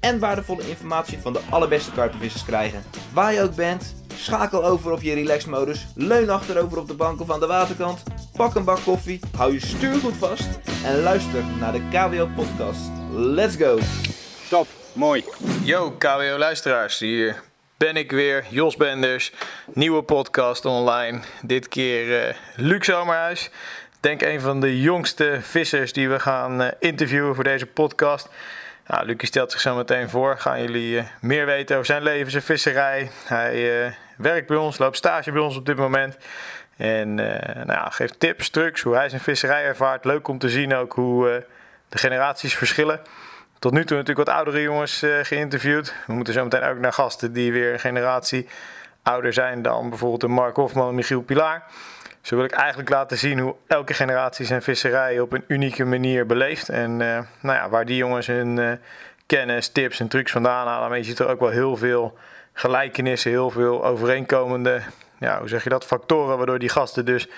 en waardevolle informatie van de allerbeste karpenvissers krijgen. Waar je ook bent, schakel over op je relaxmodus, leun achterover op de bank of aan de waterkant, pak een bak koffie, hou je stuur goed vast en luister naar de KWO podcast. Let's go! Top, mooi. Yo, KWO-luisteraars, hier ben ik weer, Jos Benders. Nieuwe podcast online. Dit keer uh, Luc Zomerhuis. Denk een van de jongste vissers die we gaan uh, interviewen voor deze podcast. Nou, stelt zich zo meteen voor. Gaan jullie uh, meer weten over zijn leven, zijn visserij. Hij werkt bij ons, loopt stage bij ons op dit moment. En nou ja, geeft tips, trucs, hoe hij zijn visserij ervaart. Leuk om te zien ook hoe de generaties verschillen tot nu toe natuurlijk wat oudere jongens geïnterviewd. We moeten zo meteen ook naar gasten die weer een generatie ouder zijn dan bijvoorbeeld Mark Hofman en Michiel Pilaar. Zo wil ik eigenlijk laten zien hoe elke generatie zijn visserij op een unieke manier beleeft. En uh, nou ja, waar die jongens hun uh, kennis, tips en trucs vandaan halen. Maar je ziet er ook wel heel veel gelijkenissen, heel veel overeenkomende, ja, hoe zeg je dat, factoren waardoor die gasten dus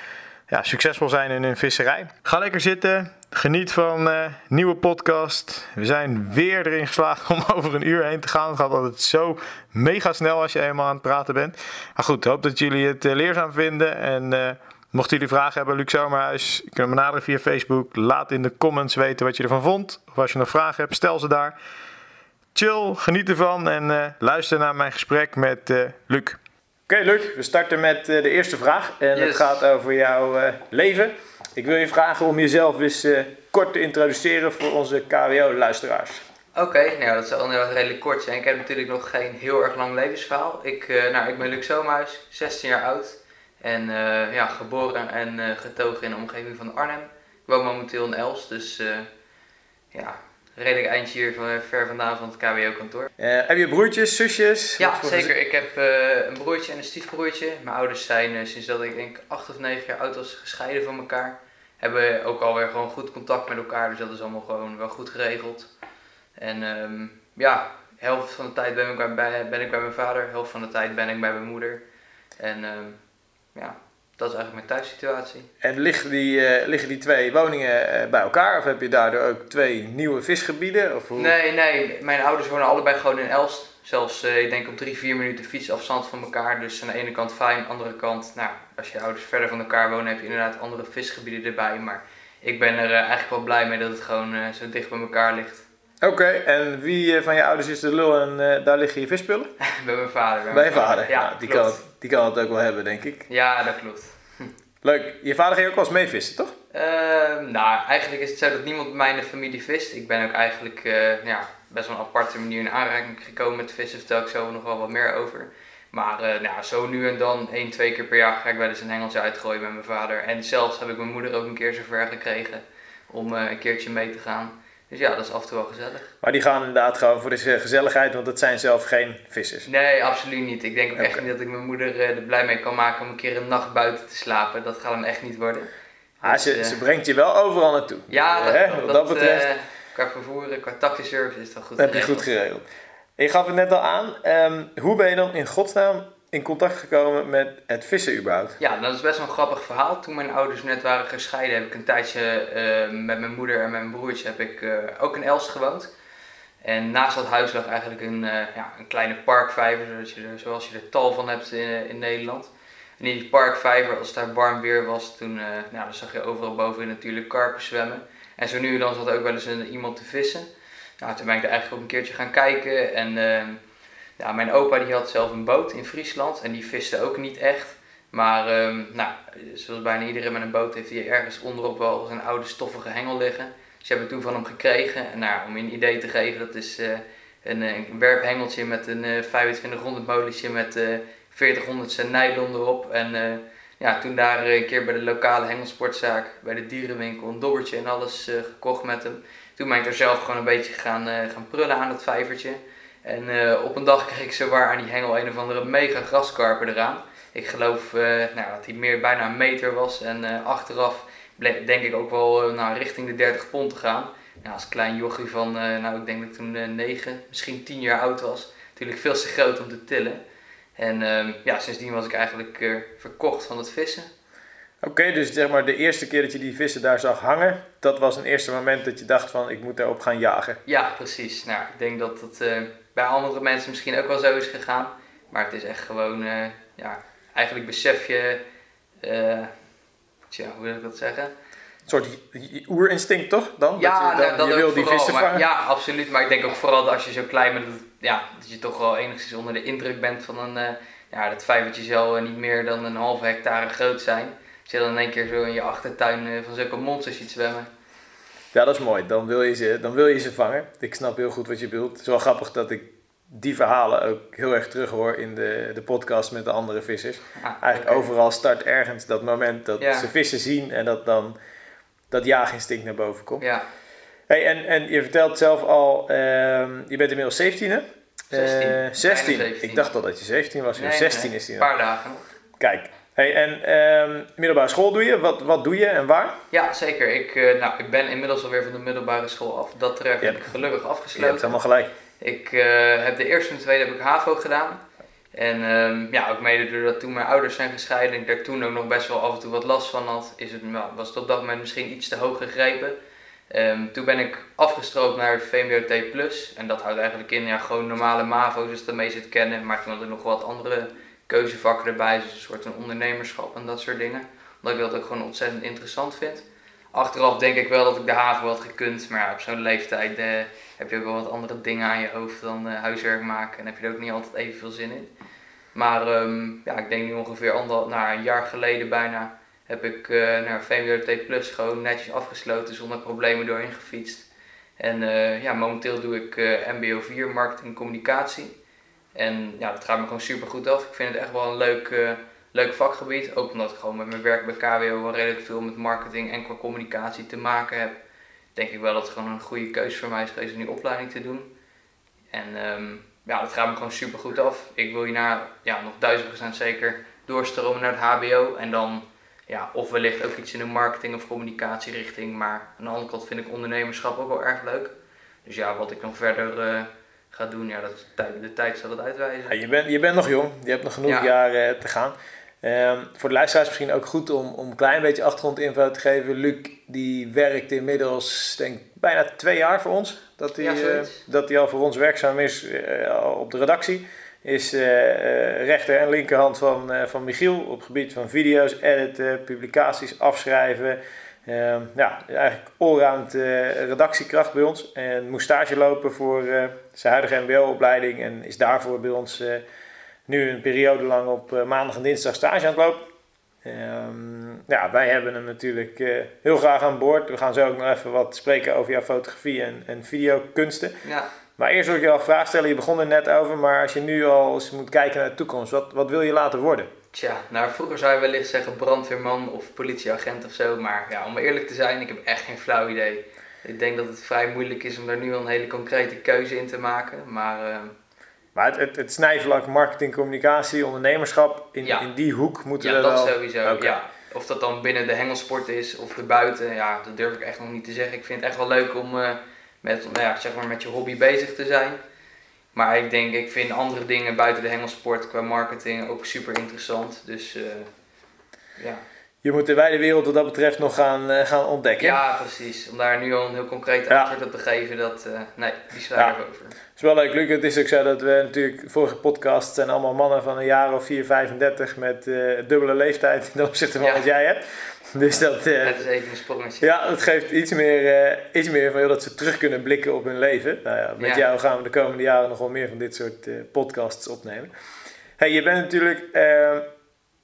ja, succesvol zijn in hun visserij. Ga lekker zitten. Geniet van uh, nieuwe podcast. We zijn weer erin geslaagd om over een uur heen te gaan. Het gaat altijd zo mega snel als je eenmaal aan het praten bent. Maar goed, hoop dat jullie het leerzaam vinden. En mochten jullie vragen hebben, Luc Zomerhuis, je kunt me benaderen via Facebook. Laat in de comments weten wat je ervan vond. Of als je nog vragen hebt, stel ze daar. Chill, geniet ervan en luister naar mijn gesprek met Luc. Oké okay, Luc, we starten met de eerste vraag. En yes. het gaat over jouw leven. Ik wil je vragen om jezelf eens uh, kort te introduceren voor onze KWO-luisteraars. Oké, okay, nou dat zal inderdaad redelijk kort zijn. Ik heb natuurlijk nog geen heel erg lang levensverhaal. Ik, uh, nou, ik ben Luc Zoomhuis, 16 jaar oud. En uh, ja, geboren en getogen in de omgeving van Arnhem. Ik woon momenteel in Els, dus ja, redelijk eindje hier van, ver vandaan van het KWO-kantoor. heb je broertjes, zusjes? Ja, zeker. Ik heb uh, een broertje en een stiefbroertje. Mijn ouders zijn uh, sinds dat ik denk 8 of 9 jaar oud was gescheiden van elkaar. Hebben ook alweer gewoon goed contact met elkaar, dus dat is allemaal gewoon wel goed geregeld. En um, ja, de helft van de tijd ben ik, bij, ben ik bij mijn vader, de helft van de tijd ben ik bij mijn moeder. En um, ja, dat is eigenlijk mijn thuissituatie. En liggen die, uh, liggen die twee woningen uh, bij elkaar? Of heb je daardoor ook twee nieuwe visgebieden? Of hoe? Nee, nee. Mijn ouders wonen allebei gewoon in Elst. Zelfs, uh, ik denk op drie, vier minuten fietsafstand van elkaar. Dus aan de ene kant fijn, aan de andere kant... Nou, als je ouders verder van elkaar wonen, heb je inderdaad andere visgebieden erbij. Maar ik ben er eigenlijk wel blij mee dat het gewoon zo dicht bij elkaar ligt. Oké, okay, en wie van je ouders is de lul en daar liggen je vispullen? bij mijn vader. Bij, bij je vader? Ja, ja die, kan het, die kan het ook wel hebben, denk ik. Ja, dat klopt. Leuk. Je vader ging ook wel eens mee vissen, toch? Uh, nou, eigenlijk is het zo dat niemand bij mij in de familie vist. Ik ben ook eigenlijk uh, ja, best wel een aparte manier in aanraking gekomen met vissen. Vertel ik zo nog wel wat meer over. Maar uh, nou, zo nu en dan, één, twee keer per jaar ga ik wel eens een hengeltje uitgooien met mijn vader. En zelfs heb ik mijn moeder ook een keer zover gekregen om een keertje mee te gaan. Dus ja, dat is af en toe wel gezellig. Maar die gaan inderdaad gewoon voor de gezelligheid, want het zijn zelf geen vissers. Nee, absoluut niet. Ik denk ook okay. echt niet dat ik mijn moeder er blij mee kan maken om een keer een nacht buiten te slapen. Dat gaat hem echt niet worden. Ah, dus, ze, uh, ze, brengt je wel overal naartoe. Ja, dat, uh, wat dat, betreft. Uh, qua vervoeren, qua taxiservice is dat goed dat heb je goed geregeld. Je gaf het net al aan. Um, hoe ben je dan in godsnaam in contact gekomen met het vissen überhaupt? Ja, dat is best wel een grappig verhaal. Toen mijn ouders net waren gescheiden, heb ik een tijdje uh, met mijn moeder en mijn broertje heb ik uh, ook in Elst gewoond. En naast dat huis lag eigenlijk een, uh, ja, een kleine parkvijver, zoals je, er, zoals je tal van hebt in, in Nederland. En in die parkvijver, als het daar warm weer was, toen nou, dan zag je overal bovenin natuurlijk karpen zwemmen. En zo nu en dan zat ook wel eens een, iemand te vissen. Nou, toen ben ik er eigenlijk ook een keertje gaan kijken en ja, mijn opa die had zelf een boot in Friesland en die viste ook niet echt. Maar um, nou, zoals bijna iedereen met een boot heeft hij ergens onderop wel een oude stoffige hengel liggen. Dus die hebben toen van hem gekregen. En nou, om je een idee te geven, dat is uh, een, een werphengeltje met een uh, 2500 molentje met uh, 4000 nylon erop. En ja, toen daar een keer bij de lokale hengelsportzaak, bij de dierenwinkel, een dobbertje en alles gekocht met hem. Toen ben ik er zelf gewoon een beetje gaan, gaan prullen aan het vijvertje. En eh, op een dag kreeg ik zowaar aan die hengel een of andere mega graskarper eraan. Ik geloof uh, nou, dat hij meer bijna een meter was. En uh, achteraf bleek, denk ik ook wel nou, richting de 30 pond te gaan. Nou, als klein jochie van, nou ik denk dat ik toen 9, misschien 10 jaar oud was. Natuurlijk veel te groot om te tillen. En ehm, ja, sindsdien was ik eigenlijk verkocht van het vissen. Oké, dus zeg maar de eerste keer dat je die vissen daar zag hangen, dat was een eerste moment dat je dacht van ik moet daarop gaan jagen. Ja, precies. Nou, ik denk dat uh, bij andere mensen misschien ook wel zo is gegaan. Maar het is echt gewoon, uh, ja, eigenlijk besef je, uh, tja, hoe wil ik dat zeggen? Een soort oerinstinct toch dan? Ja, dat je, dan, dat je wil die vissen vangen? ja, absoluut. Maar ik denk ook vooral dat als je zo klein bent, dat, ja, dat je toch wel enigszins onder de indruk bent van een, ja, dat vijvertjes wel niet meer dan een halve hectare groot zijn je dan in één keer zo in je achtertuin eh, van zulke monsters ziet zwemmen. Ja, dat is mooi. Dan wil, je ze, dan wil je ze vangen. Ik snap heel goed wat je bedoelt. Het is wel grappig dat ik die verhalen ook heel erg terug hoor in de, de podcast met de andere vissers. Ah, Eigenlijk overal start ergens dat moment dat ze vissen zien en dat dan dat jaaginstinct naar boven komt. Ja. Hey, en, en je vertelt zelf al, uh, je bent inmiddels 17 hè? 16. Uh, 16. Ik dacht al dat je 17 was. Nee, 16 nee. is hij Een paar dagen. Kijk, Hey, en ehm, middelbare school doe je? Wat, wat doe je en waar? Ja, zeker. Ik, uh, nou, ik ben inmiddels alweer van de middelbare school af. Dat traject heb ik gelukkig afgesloten. Je hebt helemaal gelijk. Ik uh, heb de eerste en de tweede heb ik HAVO gedaan. En um, ja, ook mede doordat toen mijn ouders zijn gescheiden en ik daar toen ook nog best wel af en toe wat last van had, is het, nou, was het op dat moment misschien iets te hoog gegrepen. Um, toen ben ik afgestroomd naar het VMBO T+. En dat houdt eigenlijk in ja, gewoon normale MAVO, dus dat mee zit kennen. Maar toen had ik nog wat andere keuzevakken erbij, dus een soort van ondernemerschap en dat soort dingen. Omdat ik dat ook gewoon ontzettend interessant vind. Achteraf denk ik wel dat ik de haven had gekund, maar ja, op zo'n leeftijd eh, heb je ook wel wat andere dingen aan je hoofd dan uh, huiswerk maken en heb je er ook niet altijd even veel zin in. Maar um, ja, ik denk nu ongeveer anderhalf, nou, een jaar geleden bijna heb ik uh, naar VWT Plus gewoon netjes afgesloten zonder problemen doorheen gefietst. En ja, momenteel doe ik MBO 4 marketing en communicatie. En ja, dat gaat me gewoon super goed af. Ik vind het echt wel een leuk, uh, leuk vakgebied. Ook omdat ik gewoon met mijn werk bij KWO wel redelijk veel met marketing en qua communicatie te maken heb. Denk ik wel dat het gewoon een goede keuze voor mij is geweest om die opleiding te doen. En um, ja, dat gaat me gewoon super goed af. Ik wil hierna ja, nog duizend procent zeker doorstromen naar het HBO. En dan ja, of wellicht ook iets in de marketing of communicatierichting. Maar aan de andere kant vind ik ondernemerschap ook wel erg leuk. Dus ja, wat ik nog verder uh, gaat doen, ja, dat, de tijd zal het uitwijzen. Ja, je, bent, je bent nog jong, je hebt nog genoeg jaren eh, te gaan. Um, voor de luisteraars misschien ook goed om, om een klein beetje achtergrondinfo te geven. Luc die werkt inmiddels denk bijna twee jaar voor ons. Dat hij, uh, dat hij al voor ons werkzaam is uh, op de redactie. Is rechter en linkerhand van, van Michiel op het gebied van video's, editen, publicaties, afschrijven. Uh, ja, eigenlijk allround uh, redactiekracht bij ons. En moest stage lopen voor zijn huidige MBO-opleiding. En is daarvoor bij ons eh, nu een periode lang op maandag en dinsdag stage aan het lopen. Um, ja, wij hebben hem natuurlijk heel graag aan boord. We gaan zo ook nog even wat spreken over jouw fotografie en, en videokunsten. Ja. Maar eerst wil ik je al een vraag stellen. Je begon er net over, maar als je nu al eens moet kijken naar de toekomst, wat, wat wil je later worden? Tja, nou vroeger zou je wellicht zeggen brandweerman of politieagent of zo. Maar ja, om eerlijk te zijn, ik heb echt geen flauw idee. Ik denk dat het vrij moeilijk is om daar nu al een hele concrete keuze in te maken. Maar, uh... maar het, het, het, snijvlak marketing, communicatie, ondernemerschap, in, ja. in die hoek moeten ja, we wel... Ja, dat sowieso. Ja. Of dat dan binnen de hengelsport is of erbuiten, ja, dat durf ik echt nog niet te zeggen. Ik vind het echt wel leuk om uh, met, nou ja, zeg maar met je hobby bezig te zijn. Maar ik denk, ik vind andere dingen buiten de hengelsport qua marketing ook super interessant. Dus uh, ja. Je moet de wijde wereld wat dat betreft nog gaan, uh, gaan ontdekken. Ja, precies. Om daar nu al een heel concreet antwoord op te geven, dat, uh, nee, die sla ja. over. Het is wel leuk, Luc. Het is ook zo dat we natuurlijk, vorige podcast zijn allemaal mannen van een jaar of 4, 35 met dubbele leeftijd ten opzichte van Ja. wat jij hebt. Dus dat, eh, Dat is even een sprongetje. ja, dat geeft iets meer, eh, iets meer van joh, dat ze terug kunnen blikken op hun leven. Nou ja, met Ja. jou gaan we de komende jaren nog wel meer van dit soort eh, podcasts opnemen. Hey, je bent natuurlijk eh,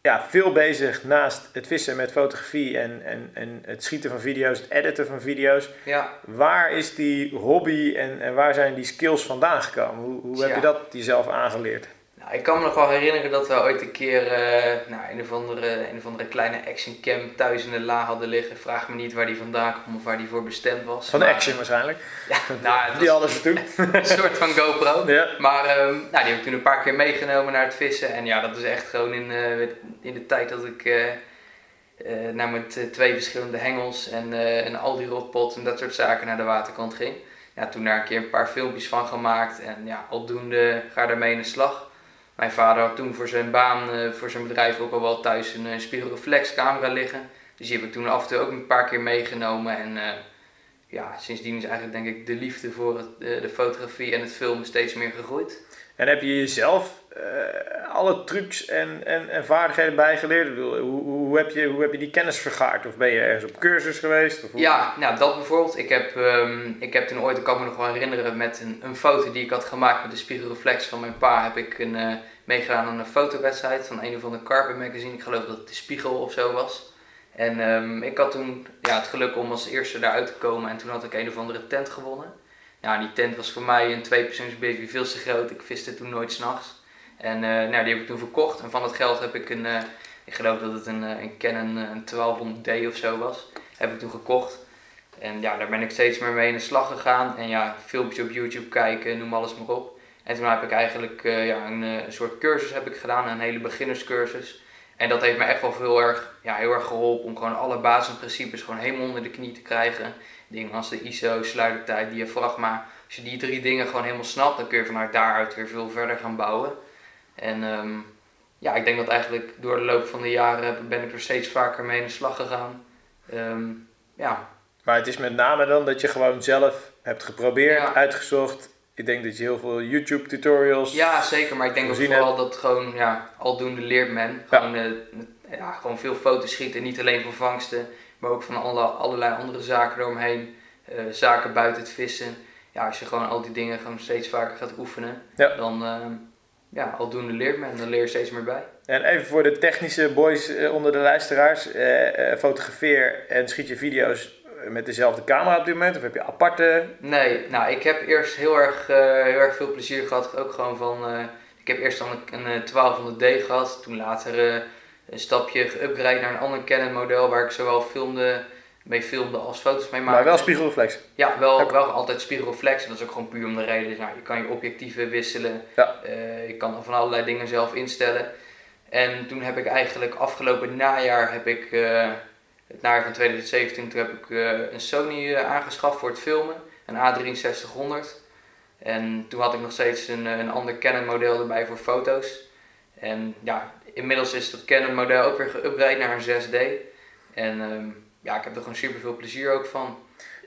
ja, veel bezig naast het vissen met fotografie en, en, en het schieten van video's, het editen van video's. Ja, Waar is die hobby en, en waar zijn die skills vandaan gekomen? Hoe, hoe heb je dat jezelf aangeleerd? Nou, ik kan me nog wel herinneren dat we ooit een keer uh, nou, een, of andere, een of andere kleine action cam thuis in de la hadden liggen. Vraag me niet waar die vandaan kwam of waar die voor bestemd was. Van de action waarschijnlijk. Ja, nou, die alles doen. Een soort van GoPro. Ja. Maar um, nou, die heb ik toen een paar keer meegenomen naar het vissen. En ja, dat is echt gewoon in, uh, in de tijd dat ik... Uh, nou, met twee verschillende hengels en een Aldi rotpot en dat soort zaken naar de waterkant ging. Ja, toen daar een keer een paar filmpjes van gemaakt en ja, aldoende ga daarmee in de slag. Mijn vader had toen voor zijn baan, uh, voor zijn bedrijf ook al wel thuis een, een spiegelreflexcamera liggen. Dus die heb ik toen af en toe ook een paar keer meegenomen. En uh, ja, sindsdien is eigenlijk denk ik de liefde voor het, de fotografie en het filmen steeds meer gegroeid. En heb je jezelf uh, alle trucs en, en, en vaardigheden bijgeleerd? Hoe, hoe, heb je, hoe heb je die kennis vergaard? Of ben je ergens op cursus geweest? Of ja, nou dat bijvoorbeeld. Ik heb, um, ik heb toen ooit, ik kan me nog wel herinneren, met een, een foto die ik had gemaakt met de spiegelreflex van mijn pa, heb ik een, uh, meegedaan aan een fotowedstrijd van een of andere Carpet magazine. Ik geloof dat het de Spiegel of zo was. En um, ik had toen ja, het geluk om als eerste daaruit te komen en toen had ik een of andere tent gewonnen. Ja, die tent was voor mij een tweepersoonsbaby veel te groot. Ik viste toen nooit s'nachts. En uh, nou, die heb ik toen verkocht. En van dat geld heb ik een, uh, ik geloof dat het een, uh, een Canon een 1200D of zo was, heb ik toen gekocht. En ja, daar ben ik steeds meer mee in de slag gegaan. En ja, filmpjes op YouTube kijken, noem alles maar op. En toen heb ik eigenlijk ja, een, een, soort cursus heb ik gedaan, een hele beginnerscursus. En dat heeft me echt wel heel erg, ja, heel erg geholpen om gewoon alle basisprincipes gewoon helemaal onder de knie te krijgen. Dingen als de ISO, sluitertijd, diafragma. Als je die drie dingen gewoon helemaal snapt, dan kun je vanuit daaruit weer veel verder gaan bouwen. En um, ja, ik denk dat eigenlijk door de loop van de jaren ben ik er steeds vaker mee in de slag gegaan. Um, ja. Maar het is met name dan dat je gewoon zelf hebt geprobeerd, uitgezocht. Ik denk dat je heel veel YouTube tutorials. Ja, zeker. Maar ik denk ook vooral dat gewoon, ja, aldoende leert men. Gewoon, ja. Uh, ja, gewoon veel foto's schieten. Niet alleen van vangsten, maar ook van alle, allerlei andere zaken eromheen. Uh, zaken buiten het vissen. Ja, als je gewoon al die dingen gewoon steeds vaker gaat oefenen, ja. dan, uh, ja, aldoende leert men, dan leer je steeds meer bij. En even voor de technische boys eh, onder de luisteraars, eh, eh, fotografeer en schiet je video's met dezelfde camera op dit moment? Of heb je aparte? Nee, nou ik heb eerst heel erg, uh, heel erg veel plezier gehad, ook gewoon van, uh, ik heb eerst dan een, een 1200D gehad, toen later een stapje geüpgrade naar een ander Canon model waar ik zowel filmde mee filmde als foto's mee maakte. Maar wel spiegelreflex? Ja, wel, wel altijd spiegelreflex. Dat is ook gewoon puur om de reden. Dus, nou, je kan je objectieven wisselen. Ja. Uh, je kan van allerlei dingen zelf instellen. En toen heb ik eigenlijk afgelopen najaar heb ik, uh, het najaar van 2017, toen heb ik uh, een Sony aangeschaft voor het filmen. Een A6300. En toen had ik nog steeds een, een ander Canon model erbij voor foto's. En ja, inmiddels is dat Canon model ook weer geüpgrade naar een 6D. En um, ja, ik heb er gewoon super veel plezier ook van.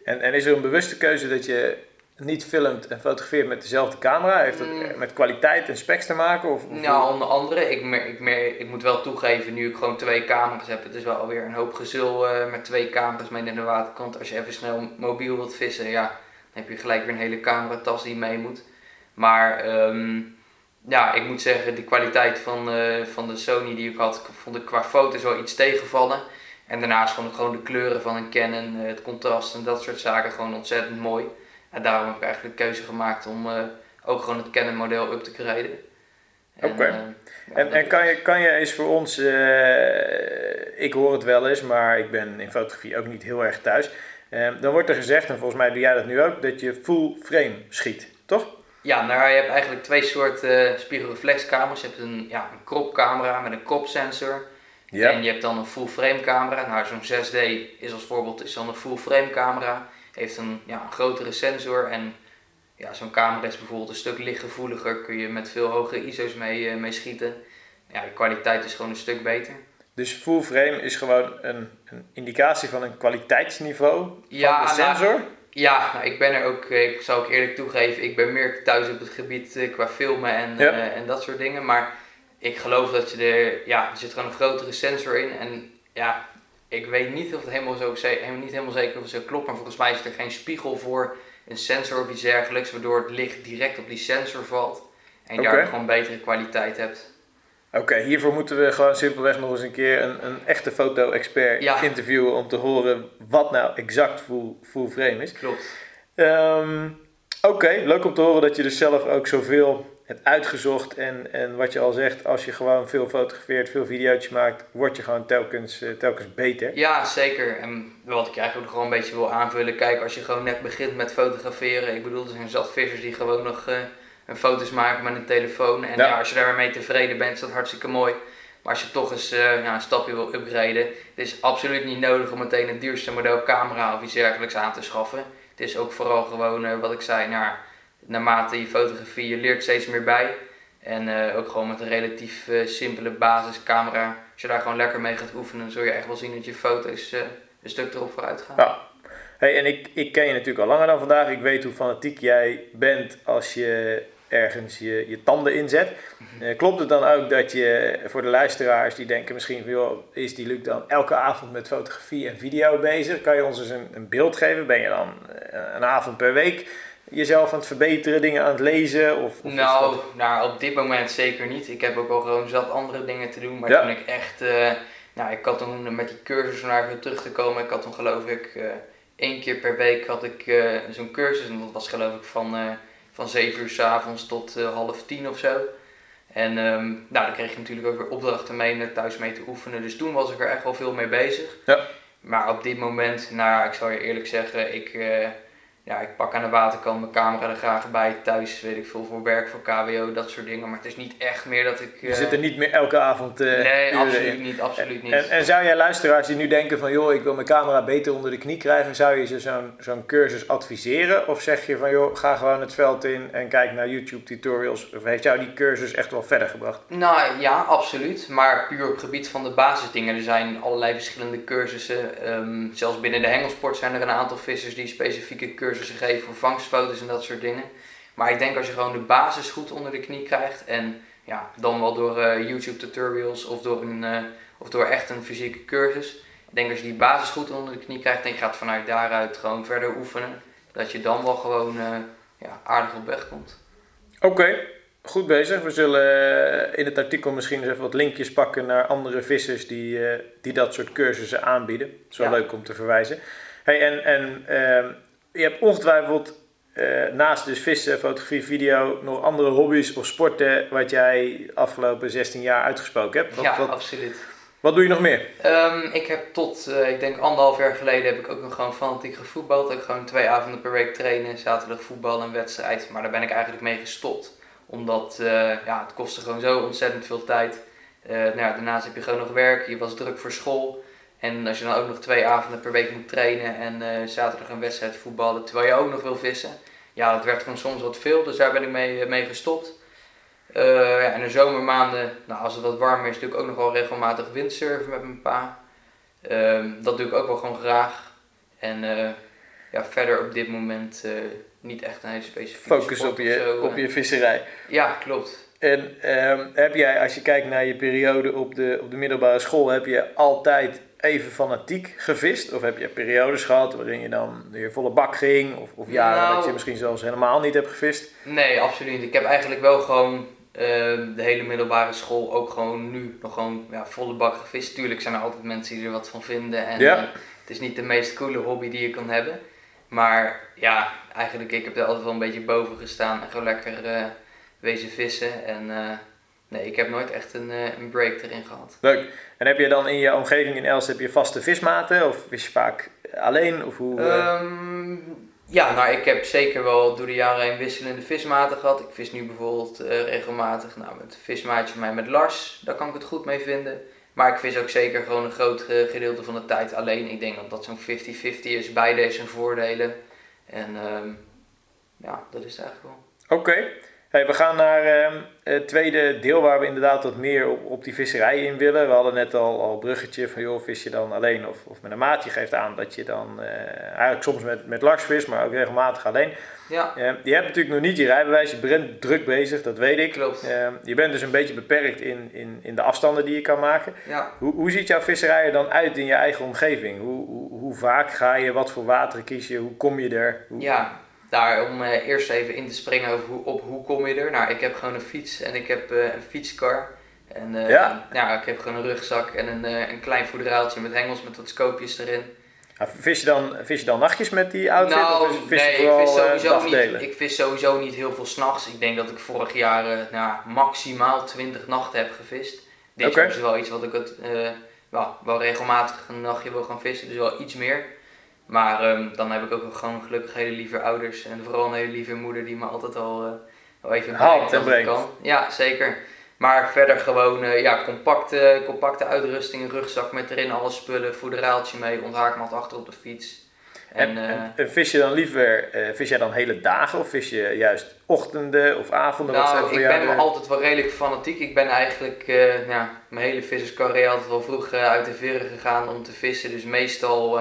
En, en is er een bewuste keuze dat je niet filmt en fotografeert met dezelfde camera? Heeft dat mm. met kwaliteit en specs te maken? Of, of nou, onder andere. Ik, mer, ik, mer, ik moet wel toegeven, nu ik gewoon twee camera's heb, het is wel alweer een hoop gezul uh, met twee camera's mee naar de waterkant. Als je even snel mobiel wilt vissen, ja, dan heb je gelijk weer een hele cameratas die mee moet. Maar um, ja, ik moet zeggen, de kwaliteit van, uh, van de Sony die ik had, vond ik qua foto's wel iets tegenvallen. En daarnaast vond ik gewoon de kleuren van een Canon, eh, het contrast en dat soort zaken gewoon ontzettend mooi. En daarom heb ik eigenlijk de keuze gemaakt om uh, ook gewoon het Canon model up te krijgen. Oké. Okay. En, en kan, je, kan je eens voor ons, ik hoor het wel eens, maar ik ben in fotografie ook niet heel erg thuis. dan wordt er gezegd, en volgens mij doe jij dat nu ook, dat je full frame schiet, toch? Ja, nou je hebt eigenlijk twee soorten spiegelreflexcamera's. Je hebt een, ja, een cropcamera met een cropsensor. Ja. En je hebt dan een full frame camera. Nou, zo'n 6D is als voorbeeld is dan een full frame camera. Heeft een, ja, een grotere sensor en ja, zo'n camera is bijvoorbeeld een stuk lichtgevoeliger. Kun je met veel hogere ISO's mee, uh, mee schieten. Ja, de kwaliteit is gewoon een stuk beter. Dus full frame is gewoon een, een indicatie van een kwaliteitsniveau van de nou, sensor? Nou, ja, nou, ik ben er ook, eh, ik zal ook eerlijk toegeven, ik ben meer thuis op het gebied uh, qua filmen en, ja. uh, en dat soort dingen. Maar ik geloof dat je er, ja, er zit gewoon een grotere sensor in. En ja, ik weet niet of het helemaal, zo, helemaal, niet helemaal zeker of het zo klopt, maar volgens mij is er geen spiegel voor een sensor of iets dergelijks, waardoor het licht direct op die sensor valt. En je okay. daar gewoon betere kwaliteit hebt. Oké, hiervoor moeten we gewoon simpelweg nog eens een keer een, een echte foto-expert ja. interviewen om te horen wat nou exact full, full frame is. Klopt. Um, Oké, okay, leuk om te horen dat je dus zelf ook zoveel het uitgezocht. En, en wat je al zegt, als je gewoon veel fotografeert, veel video's maakt, word je gewoon telkens, eh, telkens beter. Ja, zeker. En wat ik eigenlijk ook gewoon een beetje wil aanvullen. Kijk, als je gewoon net begint met fotograferen. Ik bedoel, er zijn zat vissers die gewoon nog uh, een foto's maken met een telefoon. En ja. als je daarmee tevreden bent, is dat hartstikke mooi. Maar als je toch eens uh, ja, een stapje wil upgraden, het is absoluut niet nodig om meteen het duurste model camera of iets dergelijks aan te schaffen. Het is ook vooral gewoon, wat ik zei, nou, naarmate je fotografie, je leert steeds meer bij. En uh, ook gewoon met een relatief simpele basiscamera. Als je daar gewoon lekker mee gaat oefenen, dan zul je echt wel zien dat je foto's een stuk erop vooruit gaan. Ja. Hey, en ik, ik ken je natuurlijk al langer dan vandaag. Ik weet hoe fanatiek jij bent als je ergens je, je tanden inzet. Mhm. klopt het dan ook dat je voor de luisteraars die denken misschien van joh, is die Luc dan elke avond met fotografie en video bezig? Kan je ons eens een, een beeld geven? Ben je dan een avond per week? jezelf aan het verbeteren, dingen aan het lezen? Of, of nou, nou, op dit moment zeker niet. Ik heb ook al gewoon zat andere dingen te doen. Maar toen ik echt, uh, nou, ik had toen met die cursus naar weer terug te komen. Ik had toen geloof ik uh, één keer per week had ik zo'n cursus. En dat was geloof ik van, van 7 uur s avonds tot half tien of zo. En um, nou, dan kreeg je natuurlijk ook weer opdrachten mee om thuis mee te oefenen. Dus toen was ik er echt wel veel mee bezig. Ja. Maar op dit moment, nou ik zal je eerlijk zeggen, ik ja, ik pak aan de waterkant mijn camera er graag bij. Thuis weet ik veel voor werk, voor KWO, dat soort dingen. Maar het is niet echt meer dat ik... Je zit er niet meer elke avond uh, Nee, absoluut niet, absoluut niet. En, en, zou jij luisteraars die nu denken van... joh, ik wil mijn camera beter onder de knie krijgen... zou je ze zo'n zo'n cursus adviseren? Of zeg je van joh, ga gewoon het veld in en kijk naar YouTube tutorials? Of heeft jou die cursus echt wel verder gebracht? Nou ja, absoluut. Maar puur op het gebied van de basisdingen. Er zijn allerlei verschillende cursussen. Ehm, zelfs binnen de hengelsport zijn er een aantal vissers die specifieke cursussen cursussen geven voor vangstfoto's en dat soort dingen. Maar ik denk als je gewoon de basis goed onder de knie krijgt en ja, dan wel door uh, YouTube tutorials of door, een, uh, of door echt een fysieke cursus. Ik denk als je die basis goed onder de knie krijgt en je gaat vanuit daaruit gewoon verder oefenen, dat je dan wel gewoon uh, ja, aardig op weg komt. Oké, goed bezig. We zullen in het artikel misschien eens even wat linkjes pakken naar andere vissers die, die dat soort cursussen aanbieden. Dat is wel leuk om te verwijzen. Hey, en en ehm, je hebt ongetwijfeld uh, naast dus vissen, fotografie, video, nog andere hobby's of sporten wat jij afgelopen 16 jaar uitgesproken hebt. Wat, ja, absoluut. Wat doe je nog meer? Um, ik heb tot, uh, ik denk anderhalf jaar geleden, heb ik ook nog gewoon fanatiek gevoetbald. Ik gewoon twee avonden per week trainen, zaterdag voetbal en wedstrijd. Maar daar ben ik eigenlijk mee gestopt. Omdat uh, ja, het kostte gewoon zo ontzettend veel tijd. nou ja, daarnaast heb je gewoon nog werk, je was druk voor school. En als je dan ook nog twee avonden per week moet trainen en uh, zaterdag een wedstrijd voetballen, terwijl je ook nog wil vissen. Ja, dat werd gewoon soms wat veel, dus daar ben ik mee, mee gestopt. Uh, ja, en de zomermaanden, nou, als het wat warmer is, doe ik ook nog wel regelmatig windsurfen met mijn pa. Uh, dat doe ik ook wel gewoon graag. En ja, verder op dit moment niet echt een hele specifieke Focus op je, op je visserij. Ja, klopt. En ehm, heb jij, als je kijkt naar je periode op de, op de middelbare school, heb je altijd even fanatiek gevist? Of heb je periodes gehad waarin je dan weer volle bak ging? Of, of jaren dat je nou. misschien zelfs helemaal niet hebt gevist? Nee, absoluut. Ik heb eigenlijk wel gewoon ehm, de hele middelbare school ook gewoon nu nog gewoon ja, volle bak gevist. Tuurlijk zijn er altijd mensen die er wat van vinden. En ja. uh, het is niet de meest coole hobby die je kan hebben. Maar ja, eigenlijk ik heb er altijd wel een beetje boven gestaan en gewoon lekker uh, wezen vissen. En uh, Nee, ik heb nooit echt een, uh, een break erin gehad. Leuk. En heb je dan in je omgeving in Els heb je vaste vismaten? Of vis je vaak alleen? Of hoe, um, ja, nou ik heb zeker wel door de jaren heen wisselende vismaten gehad. Ik vis nu bijvoorbeeld uh, regelmatig nou, met vismaatje van mij met Lars. Daar kan ik het goed mee vinden. Maar ik vis ook zeker gewoon een groot gedeelte van de tijd alleen. Ik denk dat dat zo'n 50-50 is. Beide heeft zijn voordelen. En um, ja, dat is het eigenlijk wel. Oké. Hey, we gaan naar uh, het tweede deel waar we inderdaad wat meer op, op die visserij in willen. We hadden net al, al een bruggetje van joh, vis je dan alleen of, of met een maat. Je geeft aan dat je dan uh, eigenlijk soms met, met Lars vis, maar ook regelmatig alleen. Ja. Uh, je hebt natuurlijk nog niet je rijbewijs, je bent druk bezig, dat weet ik. Klopt. Ehm, je bent dus een beetje beperkt in, in, in de afstanden die je kan maken. Ja. Hoe, hoe ziet jouw visserij er dan uit in je eigen omgeving? Hoe, hoe, hoe vaak ga je, wat voor water kies je, hoe kom je er? Hoe... Ja, daar om uh, eerst even in te springen over hoe, op hoe kom je er. Nou, ik heb gewoon een fiets en ik heb uh, een fietskar. En uh, ja. ik heb gewoon een rugzak en een, een klein voederaaltje met hengels met wat scoopjes erin. vis, je dan, vis je dan nachtjes met die outfit? Nou, of vis je nee, vooral, ik vis, eh, sowieso niet, ik vis sowieso niet heel veel s'nachts. Ik denk dat ik vorig jaar eh, nou, maximaal 20 nachten heb gevist. Dit jaar is wel iets wat ik het, eh, wel, wel regelmatig een nachtje wil gaan vissen, dus wel iets meer. Maar ehm, dan heb ik ook gewoon gelukkig hele lieve ouders en vooral een hele lieve moeder die me altijd al eh, wel even Haalt en brengt. kan. Ja, zeker. Maar verder gewoon eh, ja, compacte, compacte uitrusting, een rugzak met erin alle spullen, voederaaltje mee, onthaakmat achter op de fiets. En, En, eh, en- en vis je dan liever, eh, vis jij dan hele dagen of vis je juist ochtenden of avonden? Wat zijn Nou, voor ik jou ben de- altijd wel redelijk fanatiek. Ik ben eigenlijk ja, mijn hele visserscarrière altijd wel vroeg uit de veren gegaan om te vissen. Dus meestal,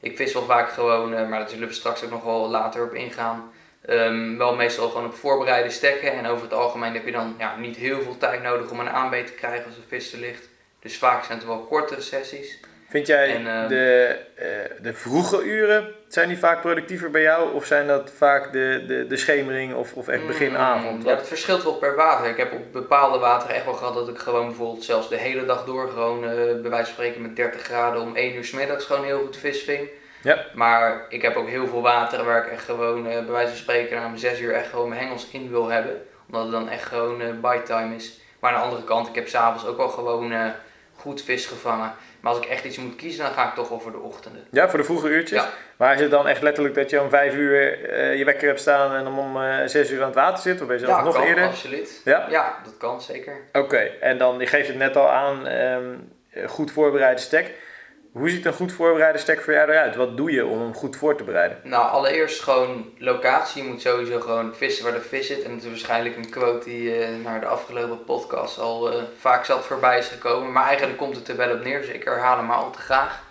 ik vis wel vaak gewoon, eh, maar daar zullen we straks ook nog wel later op ingaan. Ehm, wel meestal gewoon op voorbereide stekken. En over het algemeen heb je dan ja, niet heel veel tijd nodig om een aanbeet te krijgen als een vis er ligt. Dus vaak zijn het wel kortere sessies. Vind jij En, ehm, de, eh, de vroege uren, zijn die vaak productiever bij jou? Of zijn dat vaak de, de, de schemering of, of echt beginavond? Mm, Ja, het verschilt wel per water. Ik heb op bepaalde wateren echt wel gehad dat ik gewoon bijvoorbeeld zelfs de hele dag door gewoon eh, bij wijze van spreken met 30 graden om 1 uur 's middags gewoon heel goed vis ving. Ja. Maar ik heb ook heel veel wateren waar ik echt gewoon eh, bij wijze van spreken na mijn 6 uur echt gewoon mijn hengels in wil hebben. Omdat het dan echt gewoon bite time is. Maar aan de andere kant, ik heb s'avonds ook wel gewoon goed vis gevangen. Maar als ik echt iets moet kiezen, dan ga ik toch wel voor de ochtenden. Ja, voor de vroege uurtjes? Ja. Maar is het dan echt letterlijk dat je om vijf uur eh, je wekker hebt staan en dan om eh, zes uur aan het water zit? Of ben je zelfs ja, nog kan, eerder? absoluut. Ja? Ja, dat kan zeker. Oké, en dan, je geeft het net al aan, ehm, eh, goed voorbereide stek. Hoe ziet een goed voorbereide stek voor jou eruit? Wat doe je om hem goed voor te bereiden? Nou, allereerst gewoon locatie. Je moet sowieso gewoon vissen waar de vis zit. En het is waarschijnlijk een quote die eh, naar de afgelopen podcast al eh, vaak zat voorbij is gekomen. Maar eigenlijk komt het er wel op neer, dus ik herhaal hem maar al te graag.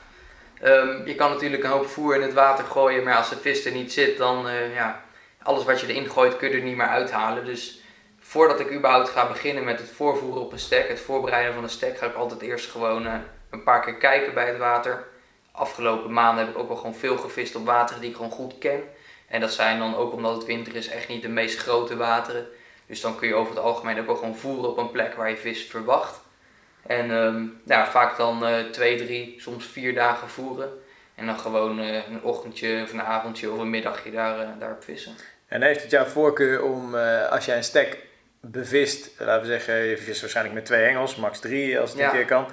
Ehm, je kan natuurlijk een hoop voer in het water gooien, maar als de vis er niet zit, dan eh, ja, alles wat je erin gooit kun je er niet meer uithalen. Dus voordat ik überhaupt ga beginnen met het voorvoeren op een stek, het voorbereiden van een stek, ga ik altijd eerst gewoon een paar keer kijken bij het water. Afgelopen maanden heb ik ook wel gewoon veel gevist op wateren die ik gewoon goed ken. En dat zijn dan ook omdat het winter is echt niet de meest grote wateren. Dus dan kun je over het algemeen ook wel gewoon voeren op een plek waar je vis verwacht. En ehm, ja, vaak dan eh, twee, drie, soms vier dagen voeren. En dan gewoon eh, een ochtendje of een avondje of een middagje daar, eh, daarop vissen. En heeft het jouw voorkeur om, als jij een stek bevist, laten we zeggen, je vist waarschijnlijk met twee hengels, max drie als het Ja. een keer kan.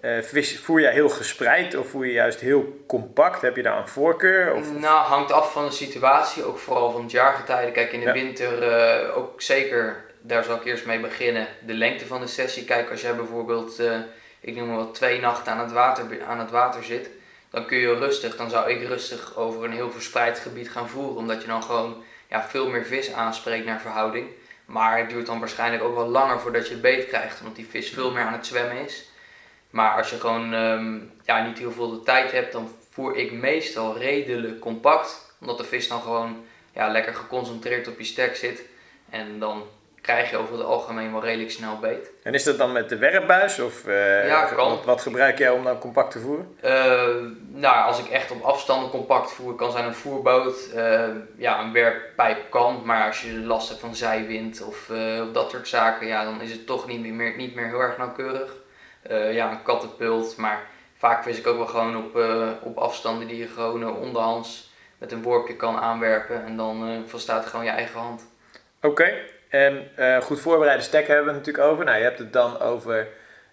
Eh, vis, voer jij heel gespreid of voer je juist heel compact? Heb je daar een voorkeur? Of, Nou, hangt af van de situatie, ook vooral van het jaargetijde. Kijk, in de Ja. winter eh, ook zeker, daar zal ik eerst mee beginnen, de lengte van de sessie. Kijk, als jij bijvoorbeeld, eh, ik noem maar wat, twee nachten aan het, water, aan het water zit, dan kun je rustig, dan zou ik rustig over een heel verspreid gebied gaan voeren. Omdat je dan gewoon ja, veel meer vis aanspreekt naar verhouding. Maar het duurt dan waarschijnlijk ook wel langer voordat je het beet krijgt, omdat die vis veel meer aan het zwemmen is. Maar als je gewoon ehm, ja, niet heel veel de tijd hebt, dan voer ik meestal redelijk compact. Omdat de vis dan gewoon ja, lekker geconcentreerd op je stek zit. En dan krijg je over het algemeen wel redelijk snel beet. en is dat dan met de werpbuis? Of Ja, kan. Wat, wat gebruik jij om dan compact te voeren? Eh, nou, als ik echt op afstanden compact voer, kan zijn een voerboot. eh, ja, een werppijp kan. Maar als je last hebt van zijwind of dat soort zaken, ja, dan is het toch niet meer, niet meer heel erg nauwkeurig. Eh, ja, een kattenpult. Maar vaak vis ik ook wel gewoon op, eh, op afstanden die je gewoon eh, onderhands met een worpje kan aanwerpen. En dan volstaat gewoon je eigen hand. Oké, en goed voorbereide stek hebben we het natuurlijk over. Nou, je hebt het dan over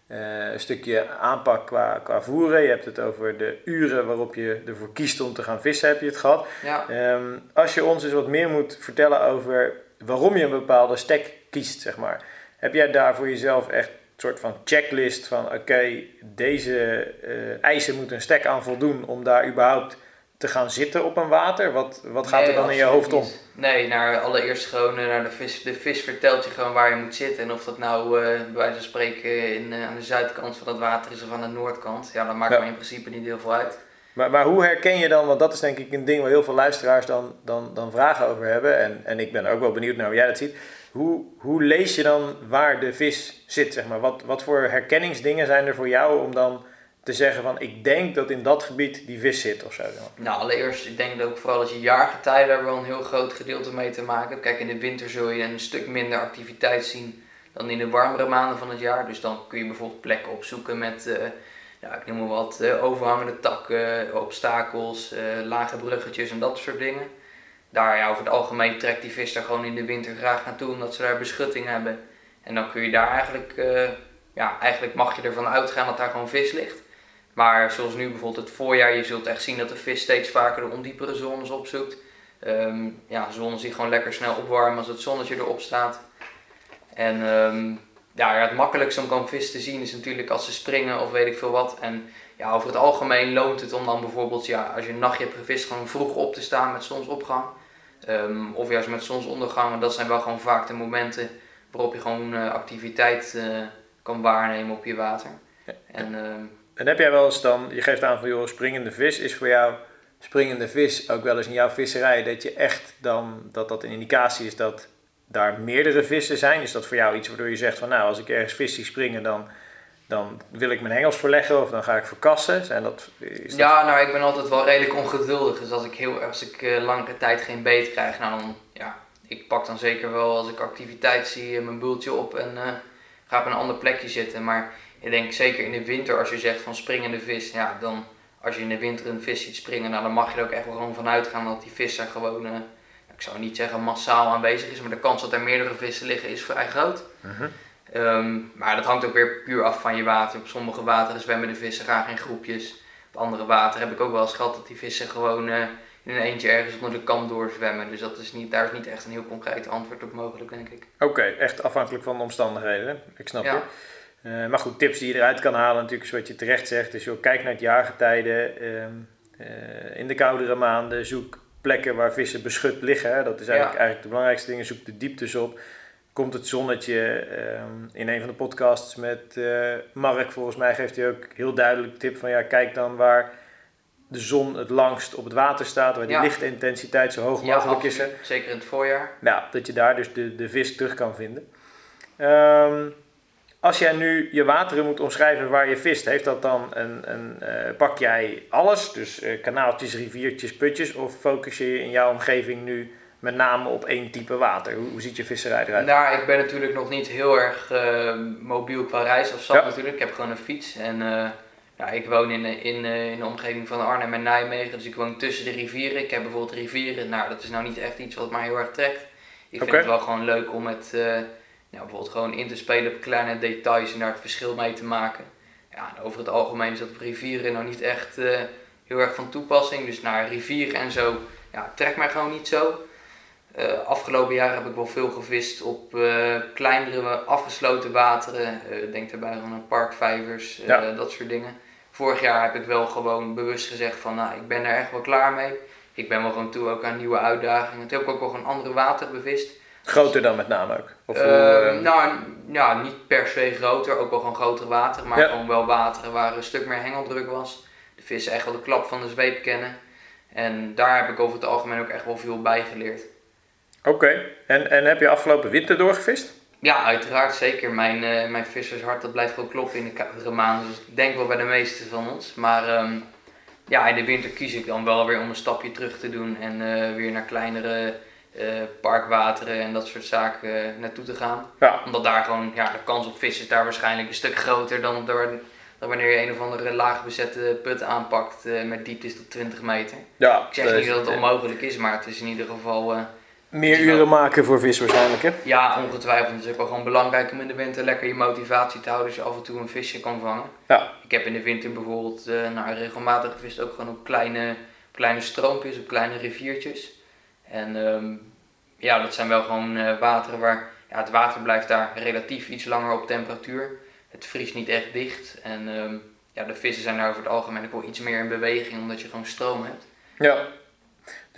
een stukje aanpak qua, qua voeren. Je hebt het over de uren waarop je ervoor kiest om te gaan vissen, heb je het gehad. Ja. Ehm, als je ons eens wat meer moet vertellen over waarom je een bepaalde stek kiest, zeg maar. Heb jij daar voor jezelf echt soort van checklist van oké, deze eh, eisen moet een stek aan voldoen om daar überhaupt te gaan zitten op een water? Wat, wat gaat er dan in je hoofd om? niet. Nee, naar allereerst gewoon eh, naar de vis. De vis vertelt je gewoon waar je moet zitten. En of dat nou eh, bij wijze van spreken in, aan de zuidkant van het water is of aan de noordkant. Ja, dat maakt Ja. me in principe niet heel veel uit. Maar, maar hoe herken je dan, want dat is denk ik een ding waar heel veel luisteraars dan, dan, dan vragen over hebben. En, en ik ben ook wel benieuwd naar hoe jij dat ziet. Hoe, hoe lees je dan waar de vis zit, zeg maar? Wat, wat voor herkenningsdingen zijn er voor jou om dan te zeggen van ik denk dat in dat gebied die vis zit of zo? Nou, allereerst, ik denk dat ook vooral dat je jaargetijden daar wel een heel groot gedeelte mee te maken hebt. Kijk, in de winter zul je een stuk minder activiteit zien dan in de warmere maanden van het jaar. Dus dan kun je bijvoorbeeld plekken opzoeken met ja, ik noem maar wat, eh, overhangende takken, obstakels, eh, lage bruggetjes en dat soort dingen. Daar, over het algemeen trekt die vis daar gewoon in de winter graag naartoe, omdat ze daar beschutting hebben. En dan kun je daar eigenlijk, eh, ja, eigenlijk mag je ervan uitgaan dat daar gewoon vis ligt. Maar zoals nu bijvoorbeeld het voorjaar, je zult echt zien dat de vis steeds vaker de ondiepere zones opzoekt. Ehm, ja, zones die gewoon lekker snel opwarmen als het zonnetje erop staat. En ehm, ja, het makkelijkste om kan vis te zien is natuurlijk als ze springen of weet ik veel wat. En ja, over het algemeen loont het om dan bijvoorbeeld, ja, als je een nachtje hebt gevist, gewoon vroeg op te staan met zonsopgang. Um, of juist met zonsondergang. dat zijn wel gewoon vaak de momenten waarop je gewoon uh, activiteit uh, kan waarnemen op je water. En, um, en heb jij wel eens dan, je geeft aan van joh, springende vis is voor jou springende vis ook wel eens in jouw visserij, dat je echt dan, dat dat een indicatie is dat daar meerdere vissen zijn? Is dat voor jou iets waardoor je zegt van nou, als ik ergens vis zie springen, dan, dan wil ik mijn hengels verleggen of dan ga ik verkassen? Zijn dat, is dat... Ja, nou ik ben altijd wel redelijk ongeduldig. Dus als ik, heel, als ik uh, langere tijd geen beet krijg, nou dan, ja, ik pak dan zeker wel als ik activiteit zie mijn bultje op en uh, ga op een ander plekje zitten. Maar ik denk zeker in de winter als je zegt van springende vis, ja dan als je in de winter een vis ziet springen, nou, dan mag je er ook echt wel gewoon van uitgaan dat die vis er gewoon, uh, ik zou niet zeggen massaal aanwezig is, maar de kans dat er meerdere vissen liggen is vrij groot. Uh maar dat hangt ook weer puur af van je water. Op sommige wateren zwemmen de vissen graag in groepjes. Op andere wateren heb ik ook wel eens gehad dat die vissen gewoon uh, in een eentje ergens onder de kam doorzwemmen. Dus dat is niet, daar is niet echt een heel concreet antwoord op mogelijk, denk ik. Oké, echt afhankelijk van de omstandigheden. Ik snap ja. je. Uh, maar goed, tips die je eruit kan halen, natuurlijk, zoals je terecht zegt, is joh, kijk naar het jaargetijden. Uh, in de koudere maanden zoek plekken waar vissen beschut liggen. Hè. Dat is eigenlijk, ja. eigenlijk de belangrijkste dingen. Zoek de dieptes op. Komt het zonnetje um, in een van de podcasts met uh, Mark, volgens mij geeft hij ook heel duidelijk tip van ja, kijk dan waar de zon het langst op het water staat, waar die ja. lichtintensiteit zo hoog mogelijk is. Zeker in het voorjaar. Ja, dat je daar dus de, de vis terug kan vinden. Um, als jij nu je wateren moet omschrijven waar je vist, heeft dat dan een, een uh, pak jij alles, dus uh, kanaaltjes, riviertjes, putjes, of focus je in jouw omgeving nu met name op één type water? Hoe, hoe ziet je visserij eruit? Nou, ik ben natuurlijk nog niet heel erg uh, mobiel qua reisafstand ja. natuurlijk. Ik heb gewoon een fiets en ja, ik woon in, in, in de omgeving van Arnhem en Nijmegen, dus ik woon tussen de rivieren. Ik heb bijvoorbeeld rivieren, nou dat is nou niet echt iets wat mij heel erg trekt. Ik vind het wel gewoon leuk om met ja, bijvoorbeeld gewoon in te spelen op kleine details en daar het verschil mee te maken. Ja, over het algemeen is dat op rivieren nog niet echt uh, heel erg van toepassing. Dus naar rivieren en zo ja, trekt mij gewoon niet zo. Uh, afgelopen jaar heb ik wel veel gevist op uh, kleinere afgesloten wateren. denk daarbij aan parkvijvers, ja. dat soort dingen. Vorig jaar heb ik wel gewoon bewust gezegd van nou, ik ben er echt wel klaar mee. Ik ben wel gewoon toe ook aan nieuwe uitdagingen. Toen heb ik ook wel een andere water bevist. Groter dan met name ook? Of uh, nou, ja, niet per se groter, ook wel gewoon grotere wateren, maar gewoon wel wateren waar een stuk meer hengeldruk was. De vissen echt wel de klap van de zweep kennen. En daar heb ik over het algemeen ook echt wel veel bij geleerd. Oké, en, en heb je afgelopen winter doorgevist? Ja, uiteraard zeker. Mijn, uh, mijn vissershart dat blijft gewoon kloppen in de koudere maanden. Dus ik denk wel bij de meeste van ons. Maar um, ja, in de winter kies ik dan wel weer om een stapje terug te doen en uh, weer naar kleinere uh, parkwateren en dat soort zaken naartoe te gaan. Ja. Omdat daar gewoon, ja, de kans op vissen is daar waarschijnlijk een stuk groter dan, door, dan wanneer je een of andere laag bezette put aanpakt met dieptes tot 20 meter. Ja, ik zeg niet dat het onmogelijk is, maar het is in ieder geval... Meer uren maken voor vis waarschijnlijk hè? Ja, ongetwijfeld. Het is ook wel gewoon belangrijk om in de winter lekker je motivatie te houden als je af en toe een visje kan vangen. Ja. Ik heb in de winter bijvoorbeeld nou, regelmatig gevist ook gewoon op kleine, kleine stroompjes, op kleine riviertjes. En um, ja, dat zijn wel gewoon uh, wateren waar ja, het water blijft daar relatief iets langer op temperatuur. Het vriest niet echt dicht. En um, ja, de vissen zijn daar over het algemeen ook wel iets meer in beweging omdat je gewoon stroom hebt. Ja,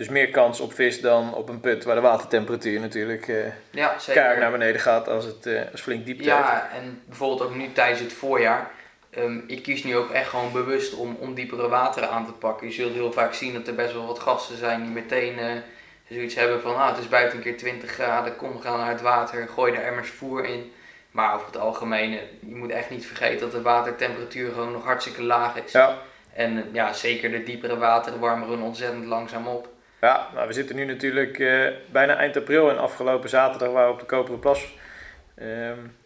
dus meer kans op vis dan op een put waar de watertemperatuur natuurlijk uh, ja, naar beneden gaat als het uh, als flink diepte Ja, en bijvoorbeeld ook nu tijdens het voorjaar. Um, ik kies nu ook echt gewoon bewust om, om diepere wateren aan te pakken. Je zult heel vaak zien dat er best wel wat gasten zijn die meteen zoiets hebben van, ah, het is buiten een keer 20 graden, kom, we gaan naar het water, gooi er emmers voer in. Maar over het algemeen, je moet echt niet vergeten dat de watertemperatuur gewoon nog hartstikke laag is. Ja. En ja, zeker de diepere wateren warmen ontzettend langzaam op. Ja, maar we zitten nu natuurlijk uh, bijna eind april en afgelopen zaterdag waren we op de Koperen Plas. Uh,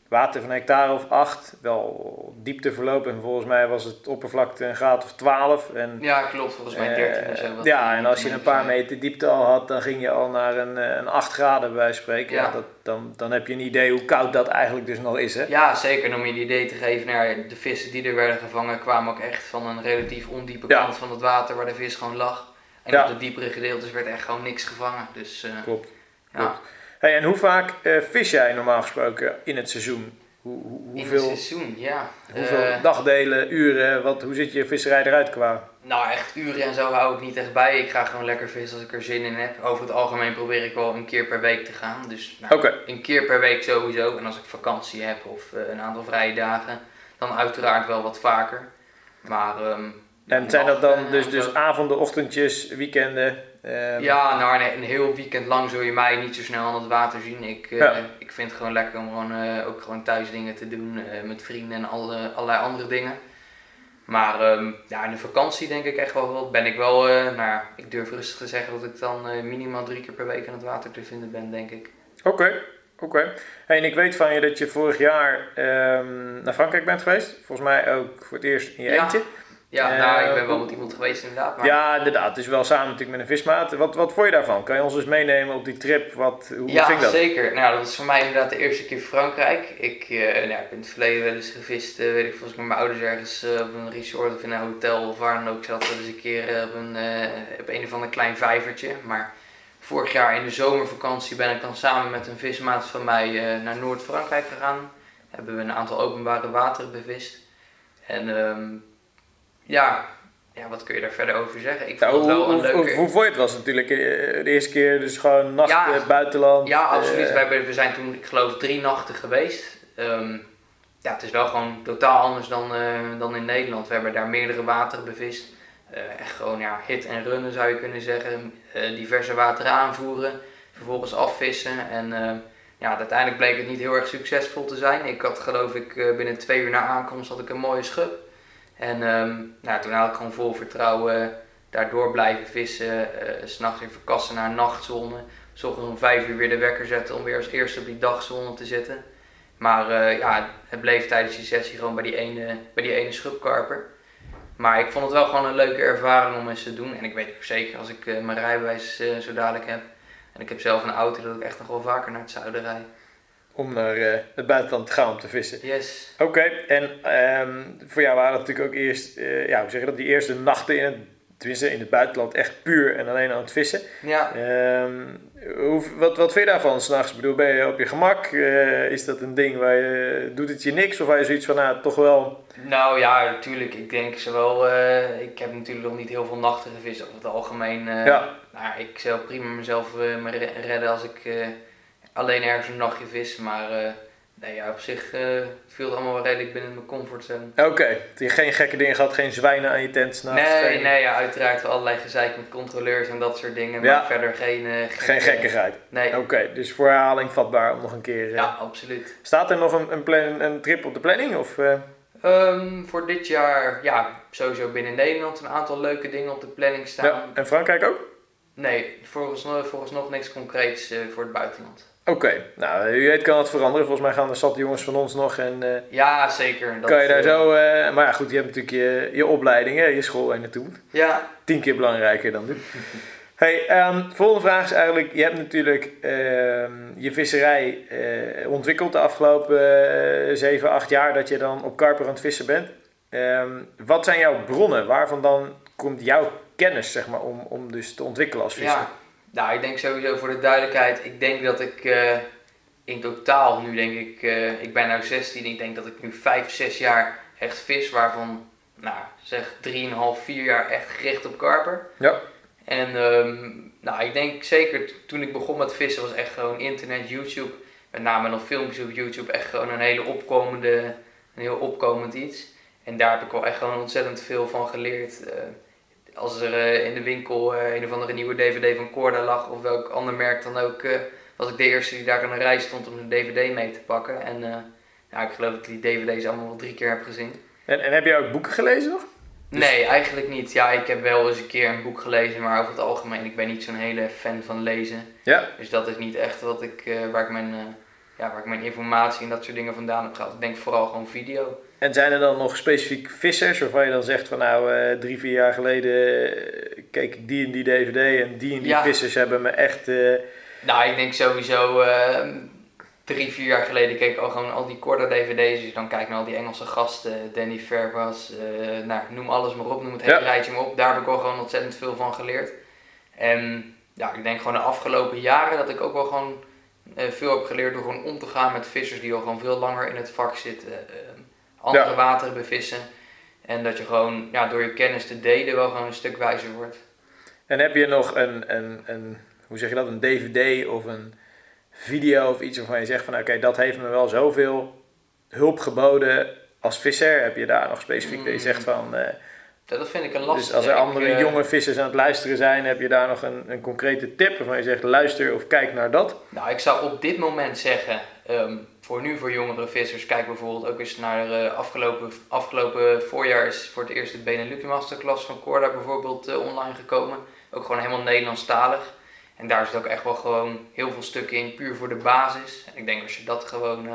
water van een hectare of 8, wel diepteverloop en volgens mij was het oppervlakte een graad of 12. En, Ja, klopt. Volgens mij 13 of zo. eh, ja, en als je een paar meter diepte al had, dan ging je al naar een, eh, een 8 graden bij wijze van spreken. Ja. Ja. dat, dan, dan heb je een idee hoe koud dat eigenlijk dus nog is, hè? Ja, zeker. En om je een idee te geven, nou ja, de vissen die er werden gevangen kwamen ook echt van een relatief ondiepe Ja. kant van het water waar de vis gewoon lag. En Ja. op de diepere gedeeltes werd echt gewoon niks gevangen. Dus eh, Klopt. ja, Hey, en hoe vaak eh, vis jij normaal gesproken in het seizoen? Hoe, hoe, in het hoeveel, seizoen, ja. hoeveel Eh, dagdelen, uren, wat, hoe ziet je visserij eruit qua? Nou, echt uren en zo hou ik niet echt bij. Ik ga gewoon lekker vissen als ik er zin in heb. Over het algemeen probeer ik wel een keer per week te gaan. Dus nou, een keer per week sowieso. En als ik vakantie heb of een aantal vrije dagen, dan uiteraard wel wat vaker. Maar, ehm, En zijn dat dan dus, dus avonden, ochtendjes, weekenden? ehm, Ja, nou een, een heel weekend lang zul je mij niet zo snel aan het water zien. Ik, eh, Ja. ik vind het gewoon lekker om gewoon, eh, ook gewoon thuis dingen te doen eh, met vrienden en alle, allerlei andere dingen. Maar ehm, ja, in de vakantie denk ik echt wel, wel ben ik wel, nou ik durf rustig te zeggen dat ik dan minimaal drie keer per week aan het water te vinden ben, denk ik. Oké, oké. Hey, en ik weet van je dat je vorig jaar ehm, naar Frankrijk bent geweest. Volgens mij ook voor het eerst in je Ja. eentje. Ja, Eh, nou, ik ben wel met iemand geweest inderdaad. Maar Ja, inderdaad. Dus wel samen natuurlijk met een vismaat. Wat, wat vond je daarvan? Kan je ons eens meenemen op die trip? Wat, hoe Ja, ging dat? zeker. Nou, dat is voor mij inderdaad de eerste keer Frankrijk. Ik, eh, nou, ik heb in het verleden wel eens gevist, eh, weet ik volgens met mijn ouders ergens op een resort of in een hotel of waar dan ook. zat wel eens een keer op een, op een of ander klein vijvertje. Maar vorig jaar in de zomervakantie ben ik dan samen met een vismaat van mij naar Noord-Frankrijk gegaan. Hebben we een aantal openbare wateren bevist. En ehm, ja, ja, wat kun je daar verder over zeggen? Ik vond het wel hoe, een leuke... hoe, hoe vond je het was natuurlijk eh, de eerste keer dus gewoon nacht Ja. eh, buitenland. Ja, absoluut. eh, We, hebben, we zijn toen, ik geloof, drie nachten geweest. Ehm, ja, het is wel gewoon totaal anders dan, dan in Nederland. We hebben daar meerdere wateren bevist. Echt gewoon ja, hit en runnen zou je kunnen zeggen. Diverse wateren aanvoeren, vervolgens afvissen. En ja, uiteindelijk bleek het niet heel erg succesvol te zijn. Ik had geloof ik binnen twee uur na aankomst had ik een mooie schub. En ehm, nou, toen had ik gewoon vol vertrouwen daardoor blijven vissen. S S'nachts weer verkassen naar nachtzone. S om vijf uur weer de wekker zetten om weer als eerste op die dagzone te zitten. Maar eh, ja, het bleef tijdens die sessie gewoon bij die ene, bij die ene schubkarper. Maar ik vond het wel gewoon een leuke ervaring om eens te doen. En ik weet ook zeker als ik eh, mijn rijbewijs zo dadelijk heb. En ik heb zelf een auto dat ik echt nog wel vaker naar het zuiden rijd. Om naar eh, het buitenland te gaan om te vissen. Yes. Oké, en ehm, voor jou waren het natuurlijk ook eerst, eh, ja, hoe zeg je dat, die eerste nachten in het, tenminste in het buitenland echt puur en alleen aan het vissen. Ja, Ehm, hoe, wat, wat vind je daarvan s'nachts? Ik bedoel, ben je op je gemak? Eh, is dat een ding waar je, doet het je niks? Of waar je zoiets van, nou, toch wel... Nou ja, natuurlijk. Ik denk zowel. ik heb natuurlijk nog niet heel veel nachten gevist over het algemeen. Ja. Nou, ik zou prima mezelf me re- redden als ik alleen ergens een nachtje vis. Maar eh, nee, ja, op zich eh, viel het allemaal wel redelijk binnen mijn comfortzone. Oké, je geen gekke dingen gehad, geen zwijnen aan je tent s'nachts? nee, geen, nee, ja, uiteraard wel allerlei gezeik met controleurs en dat soort dingen. Ja. Maar verder geen, eh, Geen gekkigheid. Nee, Oké, dus voor herhaling vatbaar om nog een keer... ja, absoluut. Staat er nog een, een, plan, een trip op de planning? Of, eh, Ehm, voor dit jaar, ja, sowieso binnen Nederland een aantal leuke dingen op de planning staan. ja. En Frankrijk ook? Nee, volgens, volgens nog niks concreets voor het buitenland. Oké, nou, wie weet kan het veranderen. Volgens mij gaan er zat jongens van ons nog en... eh, Ja, zeker. Dat, kan je daar eh, zo... eh, maar ja, goed, je hebt natuurlijk je, je opleiding, hè, je school je naartoe. Ja, Tien keer belangrijker dan dit. Hey, ehm, volgende vraag is eigenlijk, je hebt natuurlijk ehm, je visserij ontwikkeld de afgelopen 7, 8 jaar dat je dan op karper aan het vissen bent. Ehm, wat zijn jouw bronnen? Waarvan dan komt jouw kennis, zeg maar, om, om dus te ontwikkelen als visser? ja. Nou, ik denk sowieso voor de duidelijkheid, ik denk dat ik eh, in totaal nu denk ik, eh, ik ben nu 16, ik denk dat ik nu 5, 6 jaar echt vis, waarvan, nou zeg 3,5, 4 jaar echt gericht op karper. Ja. En ehm, nou, ik denk zeker toen ik begon met vissen was echt gewoon internet, YouTube, met name dan filmpjes op YouTube, echt gewoon een hele opkomende, een heel opkomend iets. En daar heb ik wel echt gewoon ontzettend veel van geleerd. Eh, als er eh, in de winkel eh, een of andere nieuwe DVD van Corda lag of welk ander merk dan ook, eh, was ik de eerste die daar aan de rij stond om een DVD mee te pakken. En ja, ik geloof dat ik die DVD's allemaal wel drie keer heb gezien. En, en heb je ook boeken gelezen nog? Dus- Nee, eigenlijk niet. Ja, ik heb wel eens een keer een boek gelezen, maar over het algemeen, ik ben niet zo'n hele fan van lezen. Ja. Dus dat is niet echt wat ik, waar ik mijn, ja, waar ik mijn informatie en dat soort dingen vandaan heb gehaald. Ik denk vooral gewoon video. En zijn er dan nog specifiek vissers waarvan je dan zegt van nou eh, drie, vier jaar geleden eh, keek ik die en die DVD en die en die Ja. vissers hebben me echt... eh, Nou, ik denk sowieso eh, drie, vier jaar geleden keek ik al gewoon al die korte dvd's. Dus dan kijk ik naar al die Engelse gasten, Danny Fairbrass, eh nou, noem alles maar op, noem het hele Ja. rijtje maar op. Daar heb ik wel gewoon ontzettend veel van geleerd. En ja, ik denk gewoon de afgelopen jaren dat ik ook wel gewoon veel heb geleerd door gewoon om te gaan met vissers die al gewoon veel langer in het vak zitten. Andere Ja. wateren bevissen. En dat je gewoon ja, door je kennis te delen wel gewoon een stuk wijzer wordt. En heb je nog een, een, een, hoe zeg je dat, een DVD of een video of iets waarvan je zegt van oké, dat heeft me wel zoveel hulp geboden als visser? Heb je daar nog specifiek dat je Mm. zegt van, eh, Dat vind ik een lastige. dus als er andere eh, jonge vissers aan het luisteren zijn, heb je daar nog een, een concrete tip waarvan je zegt luister of kijk naar dat? Nou, ik zou op dit moment zeggen, ehm, voor nu voor jongere vissers, kijk bijvoorbeeld ook eens naar de afgelopen, afgelopen voorjaar is voor het eerst de Benelux Masterclass van Corda bijvoorbeeld eh, online gekomen. Ook gewoon helemaal Nederlandstalig. En daar zit ook echt wel gewoon heel veel stukken in, puur voor de basis. En ik denk als je dat gewoon, eh,